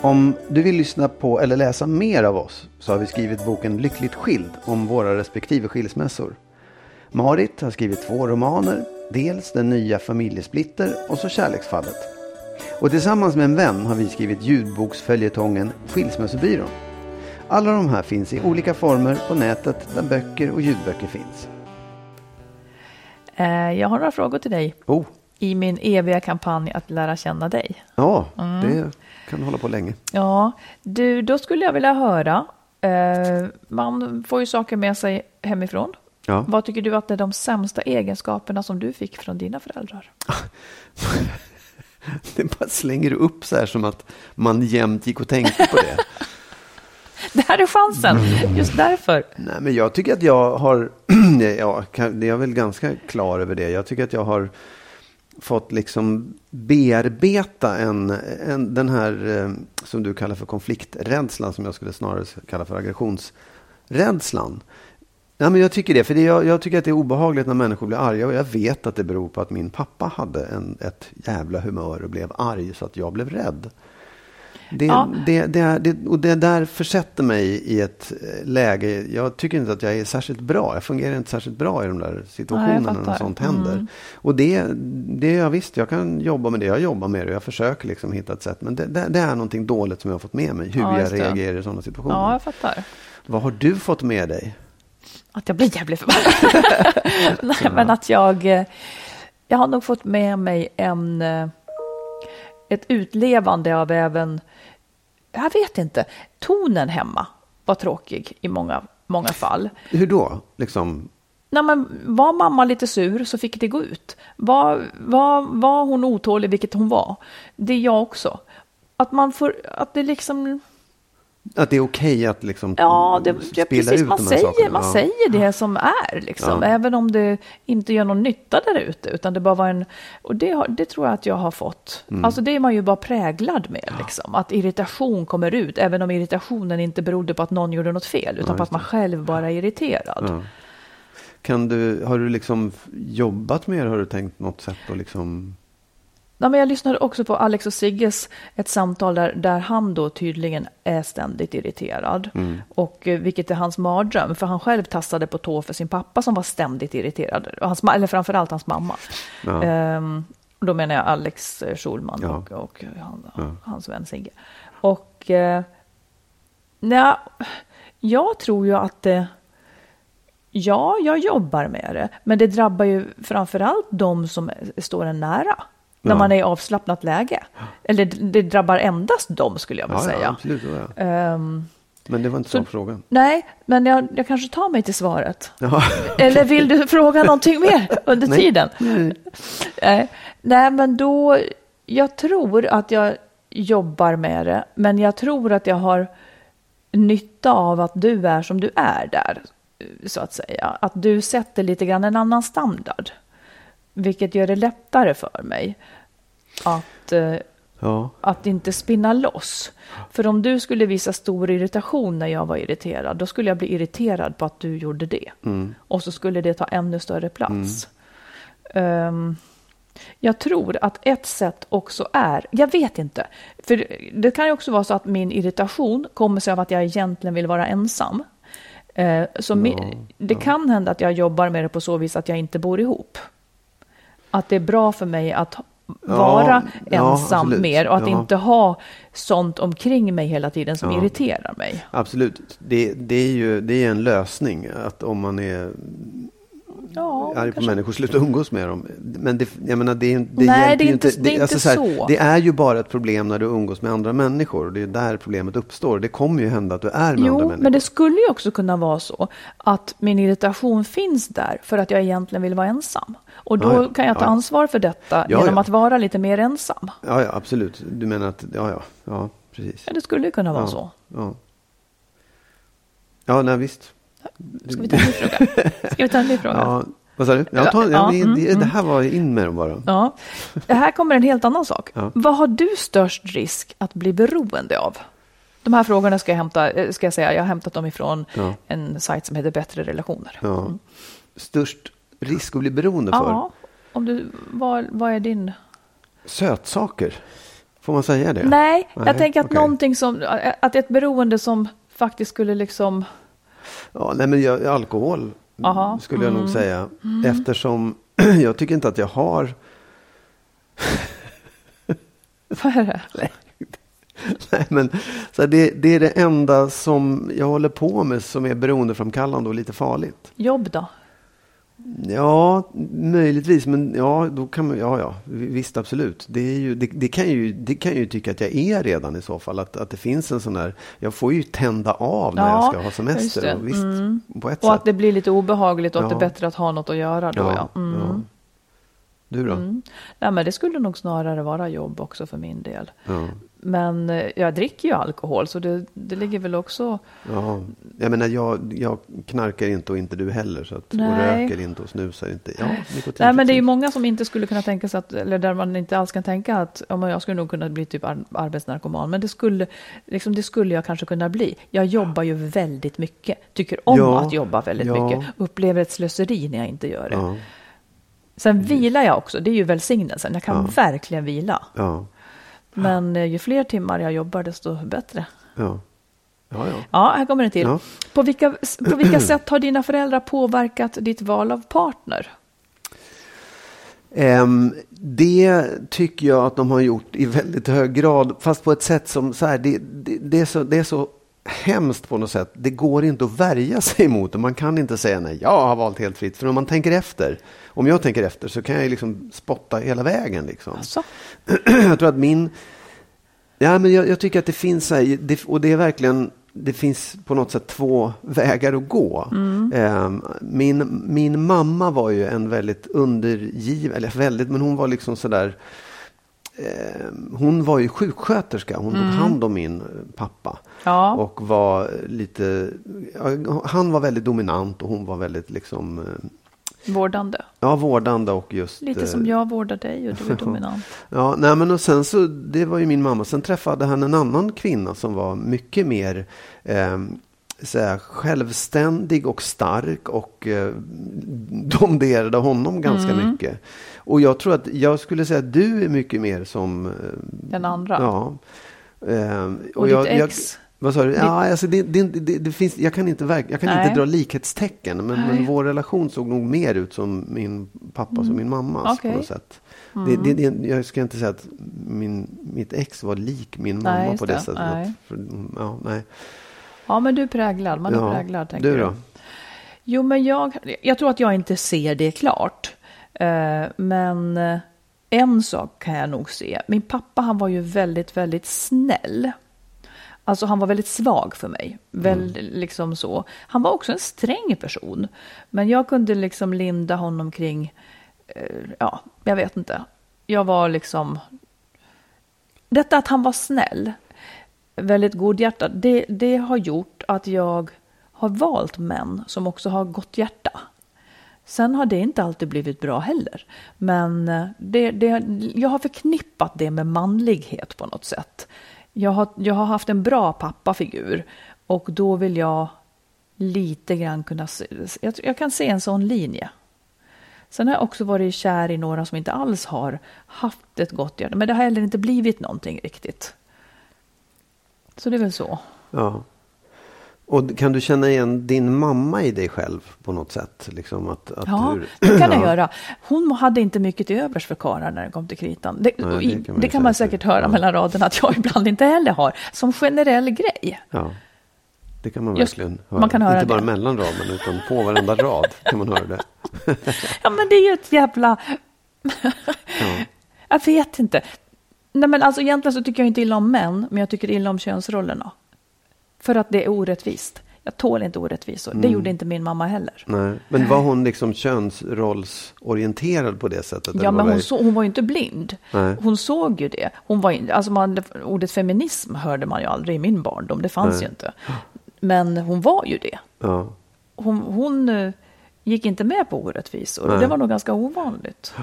Om du vill lyssna på eller läsa mer av oss så har vi skrivit boken Lyckligt skild om våra respektive skilsmässor. Marit har skrivit två romaner, dels Den nya familjesplitter och så Kärleksfallet. Och tillsammans med en vän har vi skrivit ljudboksföljetongen Skilsmässobyrån. Alla de här finns i olika former på nätet där böcker och ljudböcker finns. Eh, jag har några frågor till dig. Oh. I min eviga kampanj att lära känna dig. Ja, mm. det kan hålla på länge. Ja, du, då skulle jag vilja höra. Eh, man får ju saker med sig hemifrån. Ja. Vad tycker du att det är de sämsta egenskaperna som du fick från dina föräldrar? det bara slänger upp så här som att man jämt gick och tänkte på det. det här är chansen, just därför. Nej, men jag tycker att jag har, ja, jag är väl ganska klar över det. Jag tycker att jag har fått liksom bearbeta en, en, den här eh, som du kallar för konflikträdslan som jag skulle snarare kalla för aggressionsrädslan. Ja, men jag tycker det, för det, jag, jag, tycker att det är obehagligt när människor blir arga och jag vet att det beror på att min pappa hade en, ett jävla humör och blev arg så att jag blev rädd. Det, ja. det, det, det, och det där försätter mig i ett eh, läge, jag tycker inte att jag är särskilt bra. Jag fungerar inte särskilt bra i de där situationerna när sånt händer. Mm. Och det, det jag visst, jag kan jobba med det, jag jobbar med det och jag försöker liksom hitta ett sätt. Men det, det, det är någonting dåligt som jag har fått med mig, hur ja, jag reagerar i sådana situationer. Ja, jag fattar. Vad har du fått med dig? Att jag blir jävligt förbannad. Nej, men att jag, eh, jag har nog fått med mig en, eh, ett utlevande av även jag vet inte, tonen hemma var tråkig i många, många fall. Hur då? Liksom... Nej, men var mamma lite sur så fick det gå ut. Var, var, var hon otålig, vilket hon var. Det är jag också. Att man får, att det liksom... Att det är okej att liksom Ja, det, ja spilla precis. ut Man, de här säger, sakerna. man ja. säger det som är, liksom. Ja. även om det inte gör någon nytta där ute. Utan det bara var en... Och det, har, det tror jag att jag har fått. Mm. Alltså det är man ju bara präglad med. Liksom. Att irritation kommer ut, även om irritationen inte berodde på att någon gjorde något fel, utan på att man själv bara är irriterad. Ja. Kan du, har du liksom jobbat med det? Har du tänkt något sätt att liksom... Ja, men jag lyssnade också på Alex och Sigges ett samtal där, där han då tydligen är ständigt irriterad. Och eh, vilket är hans mardröm, för han själv tassade på tå för sin pappa som var ständigt irriterad. Och Hans, eller framförallt hans mamma. Ja. Ehm, då menar jag Alex eh, Schulman Ja. och, och han, hans vän Sigge. Och eh, nja, jag tror ju att det... Ja, jag jobbar med det, men det drabbar ju framförallt de som står en nära. När Ja. man är i avslappnat läge. Eller det, drabbar endast dem skulle jag vilja Ja, säga. absolut. Ehm, Men det var inte så frågan. nej, men jag, jag kanske tar mig till svaret. Ja. Eller vill du fråga någonting mer under Nej. tiden? Nej. Nej, men då... Jag tror att jag jobbar med det, men jag tror att jag har nytta av att du är som du är där, så att säga. Att du sätter lite grann en annan standard, vilket gör det lättare för mig att eh, Ja. att inte spinna loss. För om du skulle visa stor irritation när jag var irriterad, då skulle jag bli irriterad på att du gjorde det. Och så skulle det ta ännu större plats. Ehm, jag tror att ett sätt också är, jag vet inte, för det kan ju också vara så att min irritation kommer sig av att jag egentligen vill vara ensam. Eh, så mi- det kan hända att jag jobbar med det på så vis att jag inte bor ihop. Att det är bra för mig att vara ja, ensam absolut. mer och att Ja. inte ha sånt omkring mig hela tiden som Ja. irriterar mig. Absolut. Det, det är ju det är en lösning. Att om man är Ja, arg på kanske. människor, sluta umgås med dem. Men det, jag menar, det, är- det Nej, det är ju inte- det är inte så, här. Det är ju bara ett problem när du umgås med andra människor. Det är där problemet uppstår. Det kommer ju hända att du är med andra Jo, människor. men det skulle ju också kunna vara så att min irritation finns där för att jag egentligen vill vara ensam. Och då Ja, ja. kan jag ta ansvar för detta Ja, genom att vara lite mer ensam. Ja, absolut. Du menar att, ja, ja, ja, precis. Ja, det skulle ju kunna vara så. Ja. ja, nej visst. Ska vi ta en ny fråga? Ska vi ta en ny fråga? Ja, vad sa du? Ja, ta, ja, Ja, det, mm, det, det här var in med dem bara. Ja. Här kommer en helt annan sak. Ja. Vad har du störst risk att bli beroende av? De här frågorna ska jag, hämta, eh, ska jag säga, jag har hämtat dem ifrån Ja. en sajt som heter Bättre relationer. Ja. Störst risk att bli beroende för? Ja, om du, vad, vad är din... Sötsaker? Får man säga det? Nej, jag Nej, tänker att okej. någonting som, att ett beroende som faktiskt skulle liksom, Ja, nej, men jag, alkohol Aha. skulle jag nog Mm. säga. Eftersom jag tycker inte att jag har... vad är det? Nej, men så här, det, det är det enda som jag håller på med som är beroendeframkallande och lite farligt. Jobb då? Ja, möjligtvis, men ja, då kan man, ja, ja, visst absolut. Det, är ju, det, det, kan ju, det kan jag ju tycka att jag är redan i så fall. Att, att det finns en sån där, jag får ju tända av när Ja, jag ska ha semester. Och visst, Mm. på ett Och sätt. att det blir lite obehagligt och att Ja. det är bättre att ha något att göra då ja. Mm. ja. Du då? Mm. Nej, men det skulle nog snarare vara jobb också för min del. Men eh, jag dricker ju alkohol så det, det ligger väl också... Ja, jag menar jag, jag knarkar inte och inte du heller. Så att, och röker inte och snusar inte. Ja, Nej, men det är ju många som inte skulle kunna tänka sig att, eller där man inte alls kan tänka att ja, jag skulle nog kunna bli typ ar- arbetsnarkoman. Men det skulle, liksom, det skulle jag kanske kunna bli. Jag jobbar ju väldigt mycket, tycker om Ja, att jobba väldigt ja. mycket. Upplever ett slöseri när jag inte gör det. Ja, Sen vilar jag också, det är ju välsignelsen. Jag kan verkligen vila. ja, Men eh, ju fler timmar jag jobbar desto bättre. ja. Ja, ja. Ja, här kommer en till. Ja. På, vilka, på vilka sätt har dina föräldrar påverkat ditt val av partner? Ehm, det tycker jag att de har gjort i väldigt hög grad, fast på ett sätt som så här, det, det, det, är så, det är så hemskt på något sätt. Det går inte att värja sig mot det. Man kan inte säga nej, jag har valt helt fritt. För om man tänker efter, om jag tänker efter så kan jag liksom spotta hela vägen. Liksom. Alltså, jag tror att min... Ja, men jag, jag tycker att det finns här, det, och det är verkligen det finns på något sätt två vägar att gå. Eh, min, min mamma var ju en väldigt undergiven, eller väldigt, men hon var liksom sådär eh, hon var ju sjuksköterska, hon tog hand om min pappa. Ja. Och var lite, han var väldigt dominant och hon var väldigt liksom, eh, Vårdande. ja vårdande och just. Lite eh, som jag vårdar dig och du är dominant. Ja, nej men och sen så, det var ju min mamma. Sen träffade han en annan kvinna som var mycket mer eh, så självständig och stark och eh, domderade honom ganska Mm. mycket. Och jag tror att, jag skulle säga att du är mycket mer som... Eh, Den andra. ja. Eh, Och jag, ditt jag- ex? Vad sa du? Ja, alltså det, det, det, det finns, jag kan inte, verk- jag kan Nej. inte dra likhetstecken. Men, men vår relation såg nog mer ut som min pappas och min mammas Mm. Mm. på något sätt. Det, det, det, jag ska inte säga att min, mitt ex var lik min mamma Nej, på det, det. sättet. Nej. För, ja, nej. Ja, men du är präglad. Man är Ja, präglad, tänker du då? Jo, men jag, jag tror att jag inte ser det klart. Eh, men eh, en sak kan jag nog se. Min pappa, han var ju väldigt, väldigt snäll. Alltså han var väldigt svag för mig. Väl, liksom så. Han var också en sträng person. Men jag kunde liksom linda honom kring, eh, ja, jag vet inte. Jag var liksom... Detta att han var snäll, väldigt godhjärtad, det, det har gjort att jag har valt män som också har gott hjärta. Sen har det inte alltid blivit bra heller. Men eh, det, det, jag har förknippat det med manlighet på något sätt. Jag har, jag har haft en bra pappafigur och då vill jag lite grann kunna se, jag, jag kan se en sån linje. Sen har jag också varit kär i några som inte alls har haft ett gott hjärta. Men det har heller inte blivit någonting riktigt. Så det är väl så. Ja. Och kan du känna igen din mamma i dig själv på något sätt? Liksom att, att Ja, du, det kan jag Ja. göra. Hon hade inte mycket till övers för karlar när det kom till kritan. Det, Nej, det kan man det kan man säkert höra Ja. mellan raderna att jag ibland inte heller har. Som generell grej. Ja. Det kan man Just- verkligen höra. man kan höra Inte bara det. mellan raden utan på varenda rad kan man höra det. Ja, men det är ju ett jävla... Jag vet inte. Nej, men alltså egentligen så tycker jag inte illa om män, men jag tycker illa om könsrollerna. För att det är orättvist. Jag tål inte orättvisor. Mm. Det gjorde inte min mamma heller. Nej. Men var hon liksom könsrollsorienterad på det sättet? Ja, men hon, så, hon var ju inte blind. Nej. Hon såg ju det. Hon var, in- alltså man, ordet feminism hörde man ju aldrig i min barndom. Det fanns Nej. ju inte. Men hon var ju det. Ja. Hon, hon eh, gick inte med på orättvisor. Nej. Det var nog ganska ovanligt.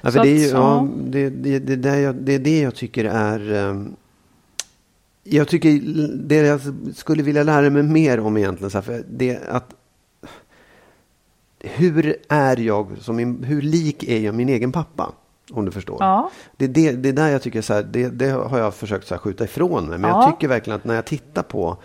Ja, det, är ju, att, ja, det, det, det, jag, det är det jag tycker är... ehm, jag tycker det jag skulle vilja lära mig mer om egentligen, så här, för det att... Hur är jag, som min, hur lik är jag min egen pappa? Om du förstår. Ja. Det, det, det är där jag tycker så här, det, det har jag försökt så här skjuta ifrån mig. Men Ja. jag tycker verkligen att när jag tittar på,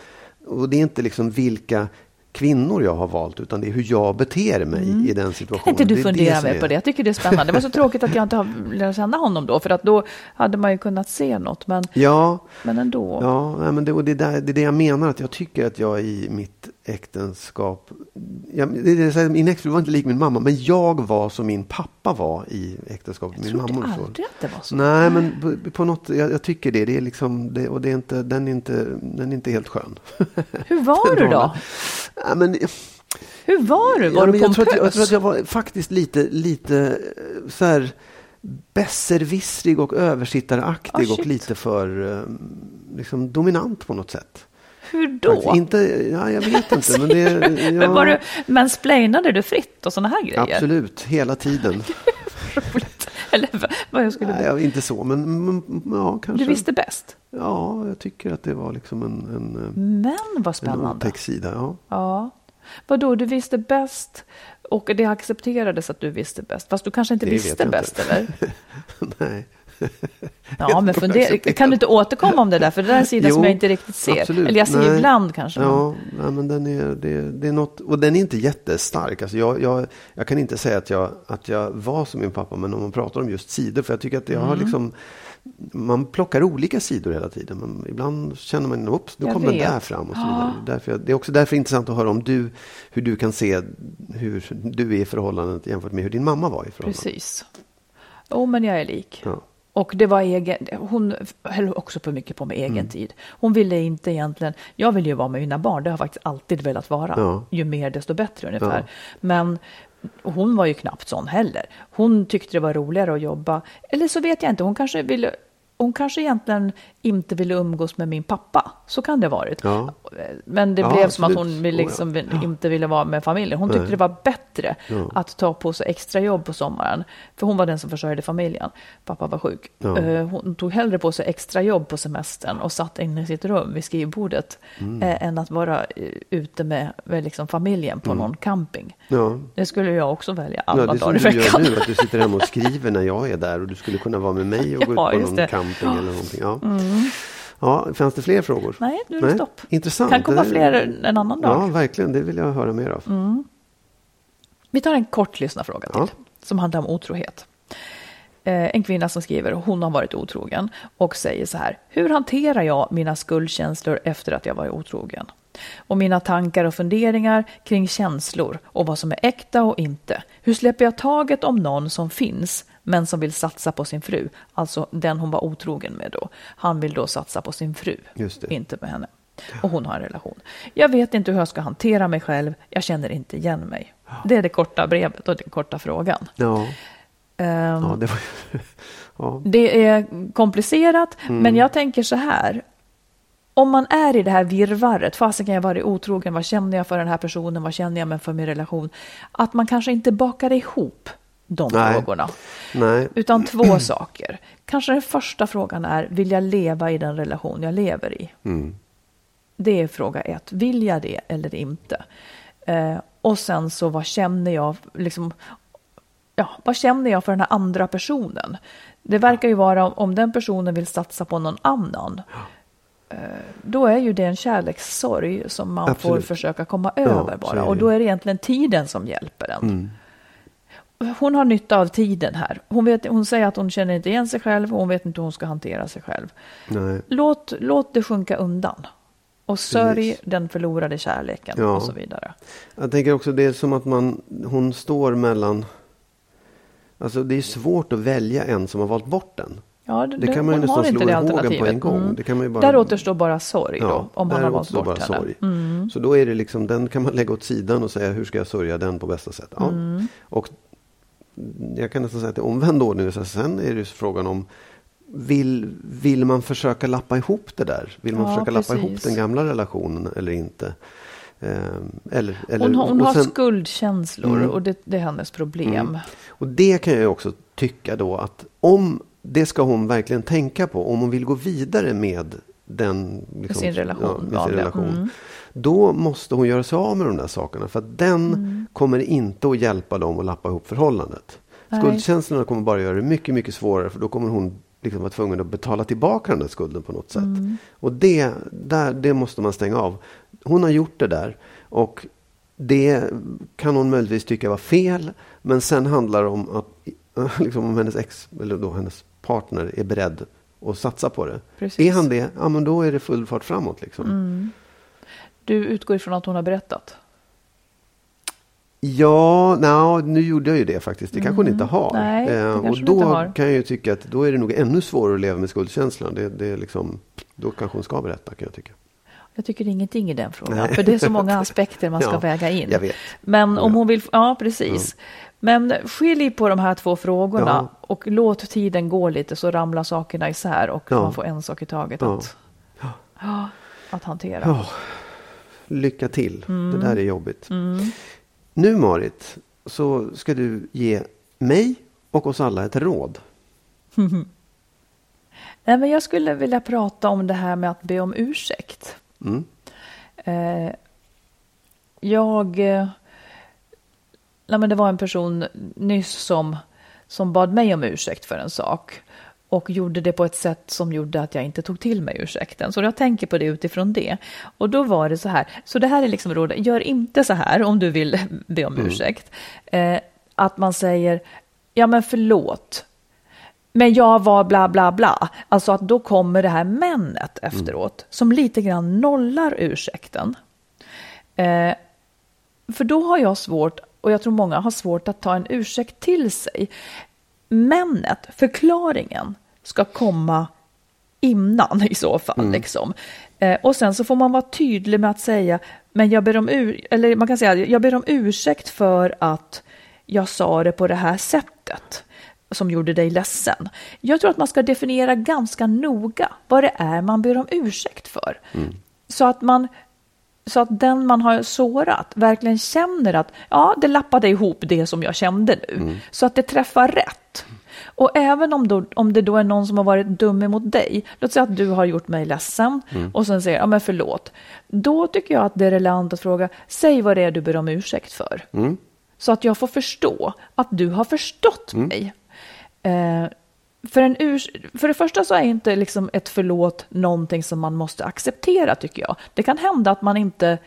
och det är inte liksom vilka kvinnor jag har valt, utan det är hur jag beter mig i den situationen. Kan inte du fundera mer på det? Jag tycker det är spännande. Det var så tråkigt att jag inte har lärt känna honom då. För att då hade man ju kunnat se något. Men, Ja, men ändå. Ja, men det, och det, där, det är det jag menar. Att jag tycker att jag i mitt äktenskap... Jag, det, så min exfru var inte lik min mamma, men jag var som min pappa var i äktenskapet med jag min trodde mamma. och så. aldrig att det var så. Nej, men på, på något, jag, jag tycker det. det, är liksom, det och det är inte, den, är inte, den är inte helt skön. Hur var du då? Ja, men, Hur var du? Var ja, du men jag, tror att, jag pompös? tror att jag var faktiskt lite, lite eh, så här besserwissrig och översittaraktig Ah, och lite för eh, liksom, dominant på något sätt. Hur då? Faktiskt, inte, ja, jag vet inte. Men det, ja, Men var du, mansplainade du fritt och sådana här grejer? Absolut, hela tiden. Roligt. Eller vad- jag skulle... Nej, inte så, men men, ja, kanske. Du visste bäst. Ja, jag tycker att det var liksom en, en, Men vad en spännande. otäck sida. Ja. Ja. Vadå, du visste bäst och det accepterades att du visste bäst. Fast du kanske inte Det visste bäst, inte. eller? Nej. Ja, men funder, kan du inte återkomma om det där? För det där är en sida som Jo, jag inte riktigt ser. absolut. Eller jag ser Nej. ibland kanske. Ja, nej, men den är, det, det är något, och den är inte jättestark. Alltså jag, jag, jag kan inte säga att jag, att jag var som min pappa, men om man pratar om just sidor, för jag tycker att jag Mm. har liksom, man plockar olika sidor hela tiden. Men ibland känner man, oops, nu Jag kom den där fram och så vidare. Därför jag, det är också därför intressant att höra om du, hur du kan se hur du är i förhållandet jämfört med hur din mamma var i förhållandet. Precis. Jo, men jag är lik. Ja. Och det var egen, hon höll också på mycket på med egen Mm. tid. Hon ville inte egentligen, jag vill ju vara med mina barn, det har jag faktiskt alltid velat vara. Ja. Ju mer desto bättre ungefär. Ja. Men hon var ju knappt sån heller. Hon tyckte det var roligare att jobba. Eller så vet jag inte, hon kanske ville hon kanske egentligen inte ville umgås med min pappa. Så kan det ha varit. Ja. Men det Ja, blev som att hon ville Oh, ja. liksom inte ville vara med familjen. Hon tyckte Nej. det var bättre att ta på sig extra jobb på sommaren. För hon var den som försörjde familjen. Pappa var sjuk. Eh, Hon tog hellre på sig extra jobb på semestern och satt inne i sitt rum vid skrivbordet. Mm. eh, Än att vara eh, ute med, med liksom familjen på någon camping. Det skulle jag också välja alla Ja, det är som dagar i du gör veckan. nu, att du sitter hemma och skriver när jag är där och du skulle kunna vara med mig och gå ut på någon det. camping eller någonting. Ja. Ja, fanns det fler frågor? Nej, nu är det stopp. Intressant. Kan komma fler en annan dag. Ja, verkligen. Det vill jag höra mer av. Vi tar en kort lyssnarfråga till Ja. som handlar om otrohet. Eh, En kvinna som skriver, hon har varit otrogen och säger så här. Hur hanterar jag mina skuldkänslor efter att jag varit otrogen? Och mina tankar och funderingar kring känslor och vad som är äkta och inte. Hur släpper jag taget om någon som finns men som vill satsa på sin fru? Alltså den hon var otrogen med då. Han vill då satsa på sin fru, inte med henne. Och hon har en relation. Jag vet inte hur jag ska hantera mig själv. Jag känner inte igen mig. Det är det korta brevet och den korta frågan. Ja, Ehm, ja det var ja. det är komplicerat, Mm. men jag tänker så här. Om man är i det här virrvarret, fasen kan jag vara otrogen, vad känner jag för den här personen, vad känner jag för min relation? Att man kanske inte bakar ihop de Nej. frågorna. Nej. Utan två saker. Kanske den första frågan är, vill jag leva i den relation jag lever i? Mm. Det är fråga ett. Vill jag det eller inte? Eh, och sen så vad känner jag, liksom, ja, vad känner jag för den här andra personen? Det verkar ju vara om, den personen vill satsa på någon annan. Eh, då är ju det en kärlekssorg som man får Absolut. försöka komma Ja, över bara. Och då är det egentligen tiden som hjälper en. Mm. Hon har nytta av tiden här. Hon, vet, hon säger att hon känner inte igen sig själv och hon vet inte hur hon ska hantera sig själv. Nej. Låt, låt det sjunka undan. Och sörj Precis. den förlorade kärleken Ja. och så vidare. Jag tänker också det är som att man, hon står mellan... Alltså det är svårt att välja en som har valt bort den. Ja, det, Det kan man ju nästan slå i hågen på en gång. Mm. Det kan man ju bara... Där återstår bara sorg då, om han har valt bort bara henne. Mm. sorg. Så då är det liksom, den kan man lägga åt sidan och säga hur ska jag sörja den på bästa sätt. Ja. Mm. Och jag kan nästan säga att det är omvänd ordning. Så sen är det frågan om vill, vill man försöka lappa ihop det där? Vill man Ja, försöka lappa precis. ihop den gamla relationen eller inte? Ehm, eller, eller, Hon, har- hon och har sen- skuldkänslor Mm. och det, det är hennes problem. Mm. Och det kan jag också tycka då att om det ska hon verkligen tänka på om hon vill gå vidare med den liksom, sin relation, ja, med sin relation. Mm. Då måste hon göra sig av med de där sakerna för att den Mm. kommer inte att hjälpa dem att lappa ihop förhållandet. Nej. Skuldkänslorna kommer bara göra det mycket, mycket svårare för då kommer hon liksom vara tvungen att betala tillbaka den där skulden på något sätt. Mm. Och det, där, det måste man stänga av. Hon har gjort det där och det kan hon möjligtvis tycka var fel. Men sen handlar det om att liksom, om hennes ex, eller då hennes partner är beredd att satsa på det. Precis. Är han det, ja men då är det full fart framåt. Liksom. Mm. Du utgår ifrån att hon har berättat? Ja, no, nu gjorde jag ju det faktiskt. Det kanske hon inte har. Mm. Nej, det Eh, och då har. kan jag ju tycka att då är det nog ännu svårare att leva med skuldkänslan. Det, det är liksom, då kanske hon ska berätta kan jag tycka. Jag tycker ingenting i den frågan, Nej. för det är så många aspekter man ska Ja, väga in. jag vet. Men om Ja. hon vill, ja precis. Men skilj på de här två frågorna Ja. och låt tiden gå lite så ramlar sakerna isär och Ja. man får en sak i taget Ja. att, ja, att hantera. Lycka till. Mm. Det där är jobbigt. Nu Marit, så ska du ge mig och oss alla ett råd. Nej, men jag skulle vilja prata om det här med att be om ursäkt. Mm. Eh, jag... Eh, nej, men det var en person nyss som, som bad mig om ursäkt för en sak och gjorde det på ett sätt som gjorde att jag inte tog till mig ursäkten. Så jag tänker på det utifrån det. Och då var det så här, så det här är liksom rådet, gör inte så här om du vill be om ursäkt. Eh, att man säger, ja men förlåt, men jag var bla bla bla. Alltså att då kommer det här männet efteråt som lite grann nollar ursäkten. Eh, för då har jag svårt, och jag tror många har svårt att ta en ursäkt till sig. Männet, förklaringen, ska komma innan i så fall. Mm. Liksom. Eh, och sen så får man vara tydlig med att säga, men jag ber om, ur, eller man kan säga, jag ber om ursäkt för att jag sa det på det här sättet som gjorde dig ledsen. Jag tror att man ska definiera ganska noga vad det är man ber om ursäkt för. Så att man så att den man har sårat verkligen känner att ja, det lappade ihop det som jag kände nu. Så att det träffar rätt. Och även om, då, om det då är någon som har varit dum emot dig, låt säga att du har gjort mig ledsen och sen säger ja men förlåt. Då tycker jag att det är relevant att fråga, säg vad det är du ber om ursäkt för. Så att jag får förstå att du har förstått mig. Eh, för, en urs- för det första så är inte liksom ett förlåt någonting som man måste acceptera tycker jag. Det kan hända att man inte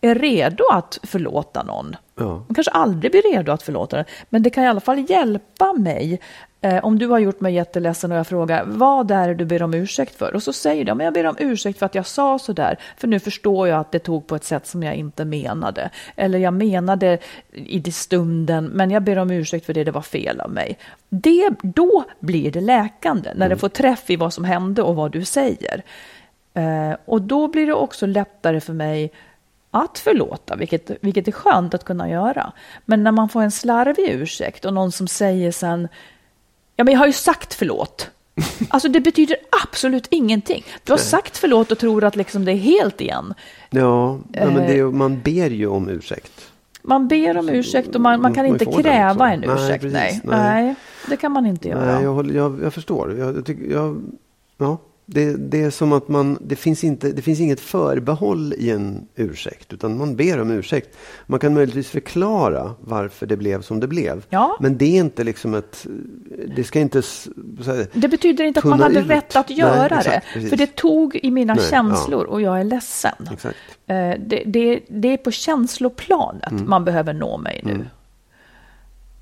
är redo att förlåta någon. Ja. Man kanske aldrig blir redo att förlåta den. Men det kan i alla fall hjälpa mig. Eh, om du har gjort mig jätteledsen och jag frågar vad är det du ber om ursäkt för? Och så säger du, men jag ber om ursäkt för att jag sa så där. För nu förstår jag att det tog på ett sätt som jag inte menade. Eller jag menade i det stunden, men jag ber om ursäkt för det, det var fel av mig. Det, då blir det läkande, när det får träff i vad som hände och vad du säger. Eh, och då blir det också lättare för mig att förlåta, vilket, vilket är skönt att kunna göra. Men när man får en slarvig ursäkt och någon som säger sen, ja men jag har ju sagt förlåt. Alltså det betyder absolut ingenting. Du har sagt förlåt och tror att liksom det är helt igen. Ja, ja men det, Eh. man ber ju om ursäkt. Man ber om ursäkt och man, man kan inte man den kräva också. en Nej, ursäkt. precis. nej. Nej. Nej, det kan man inte göra. Nej, jag, jag, jag förstår. Jag, jag tycker, jag, ja, det, det är som att man, det finns, inte, det finns inget förbehåll i en ursäkt, utan man ber om ursäkt. Man kan möjligtvis förklara varför det blev som det blev. Ja. Men det är inte liksom ett, det ska inte... här, Det betyder inte att man hade ut. rätt att Nej, göra exakt, det. precis. För det tog i mina Nej, känslor och jag är ledsen. Eh, Det, det, det är på känsloplanet Mm. man behöver nå mig nu.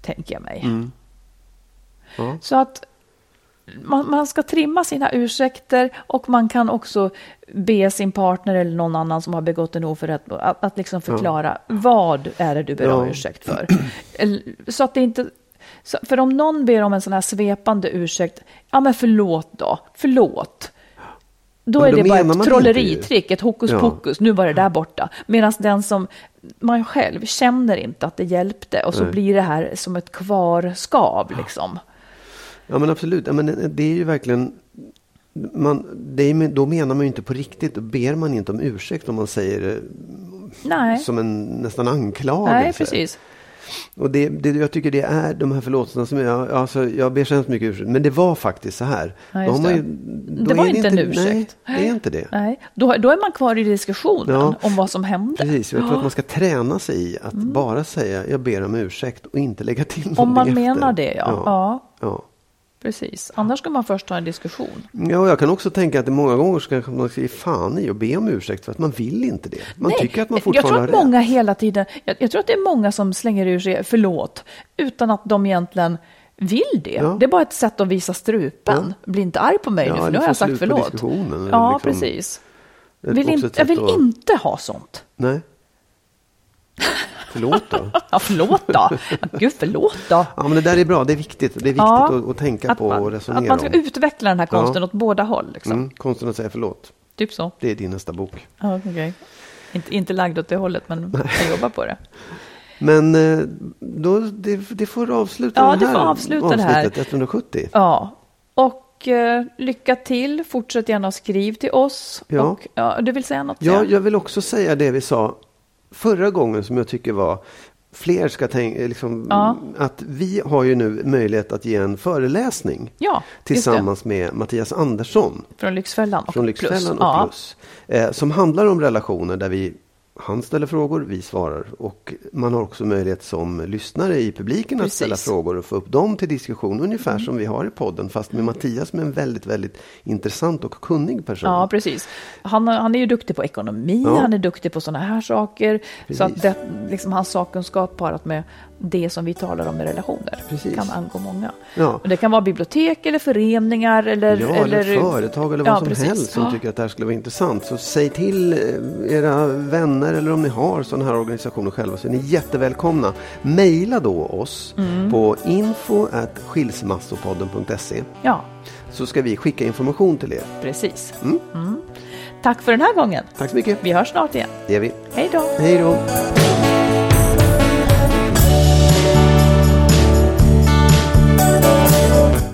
Tänker jag mig. Mm. Ja. Så att man, man ska trimma sina ursäkter och man kan också be sin partner eller någon annan som har begått en oförrätt att, att liksom förklara vad är det du ber om Ja. ursäkt för. Så att det inte... Så, för om någon ber om en sån här svepande ursäkt, ja men förlåt då, förlåt. Då Men är då det bara ett trolleritrick, ett hokus Ja. pokus, nu var det där borta. Medan den som, man själv känner inte att det hjälpte och så Nej. blir det här som ett kvarskav liksom. Ja men absolut, ja, men det är ju verkligen man, är, då menar man ju inte på riktigt. Då ber man inte om ursäkt om man säger det Nej, som en nästan anklagelse. nej precis. Och det, det, jag tycker det är de här förlåtelserna som jag, alltså, jag ber så hemskt mycket ursäkt. Men det var faktiskt så här. Ja, Då det. ju, då Det var inte en ursäkt. Nej, det är inte det. Nej, då, då är man kvar i diskussionen Ja. om vad som hände. Precis, jag tror att man ska träna sig i att bara säga jag ber om ursäkt och inte lägga till någonting Mm. Om man efter. menar det, ja. Ja. ja. Ja. precis. Annars ska man först ta en diskussion. Ja, jag kan också tänka att det många gånger ska man ge fan i och be om ursäkt för att man vill inte det. Man Nej, tycker att man jag fortfarande tror har att rätt. många hela tiden, jag, jag tror att det är många som slänger ur sig förlåt utan att de egentligen vill det. Ja. Det är bara ett sätt att visa strupen. Bli inte arg på mig Ja, nu för nu har jag sagt förlåt. Ja, liksom- precis. Vill ett jag vill att- inte ha sånt. Nej. Förlåt då. Ja, förlåt då. Gud, förlåt då. Ja, men det där är bra. Det är viktigt. Det är viktigt Ja, att, att tänka på och resonera att man ska om. utveckla den här konsten Ja. åt båda håll. Liksom. Mm, konsten att säga förlåt. Typ så. Det är din nästa bok. Ja, okej. Inte, inte lagd åt det hållet, men jag jobbar på det. Men eh, då, det, det får avsluta Ja, det här får avsluta det här. avsnittet 170. Ja, och eh, lycka till. Fortsätt gärna att skriv till oss. Ja. Och, ja, du vill säga något? Ja, jag vill också säga det vi sa förra gången som jag tycker var fler ska tänka, liksom, Ja. att vi har ju nu möjlighet att ge en föreläsning ja tillsammans med Mattias Andersson. Från Lyxfällan och från Plus. Lyxfällan och ja. Plus. Eh, som handlar om relationer där vi han ställer frågor, vi svarar. Och man har också möjlighet som lyssnare i publiken att Precis. ställa frågor och få upp dem till diskussion. Ungefär som vi har i podden, fast med Mattias som är en väldigt, väldigt intressant och kunnig person. Ja, precis. Han, han är ju duktig på ekonomi, Ja. han är duktig på sådana här saker. Så att Precis. det, liksom hans sakkunskap parat med det som vi talar om i relationer. Precis. Kan angå många. Ja. Och det kan vara bibliotek eller föreningar eller... Ja, eller, företag eller vad Ja, som precis. helst som tycker att det här skulle vara intressant. Så säg till eh, era vänner eller om ni har sådana här organisationer själva så är ni jättevälkomna. Maila då oss Mm. på info skilsmassopodden.se Ja, så ska vi skicka information till er. precis. Mm. Mm. Tack för den här gången. Tack så mycket. Vi hörs snart igen. Det gör vi. Hej då! Hej då.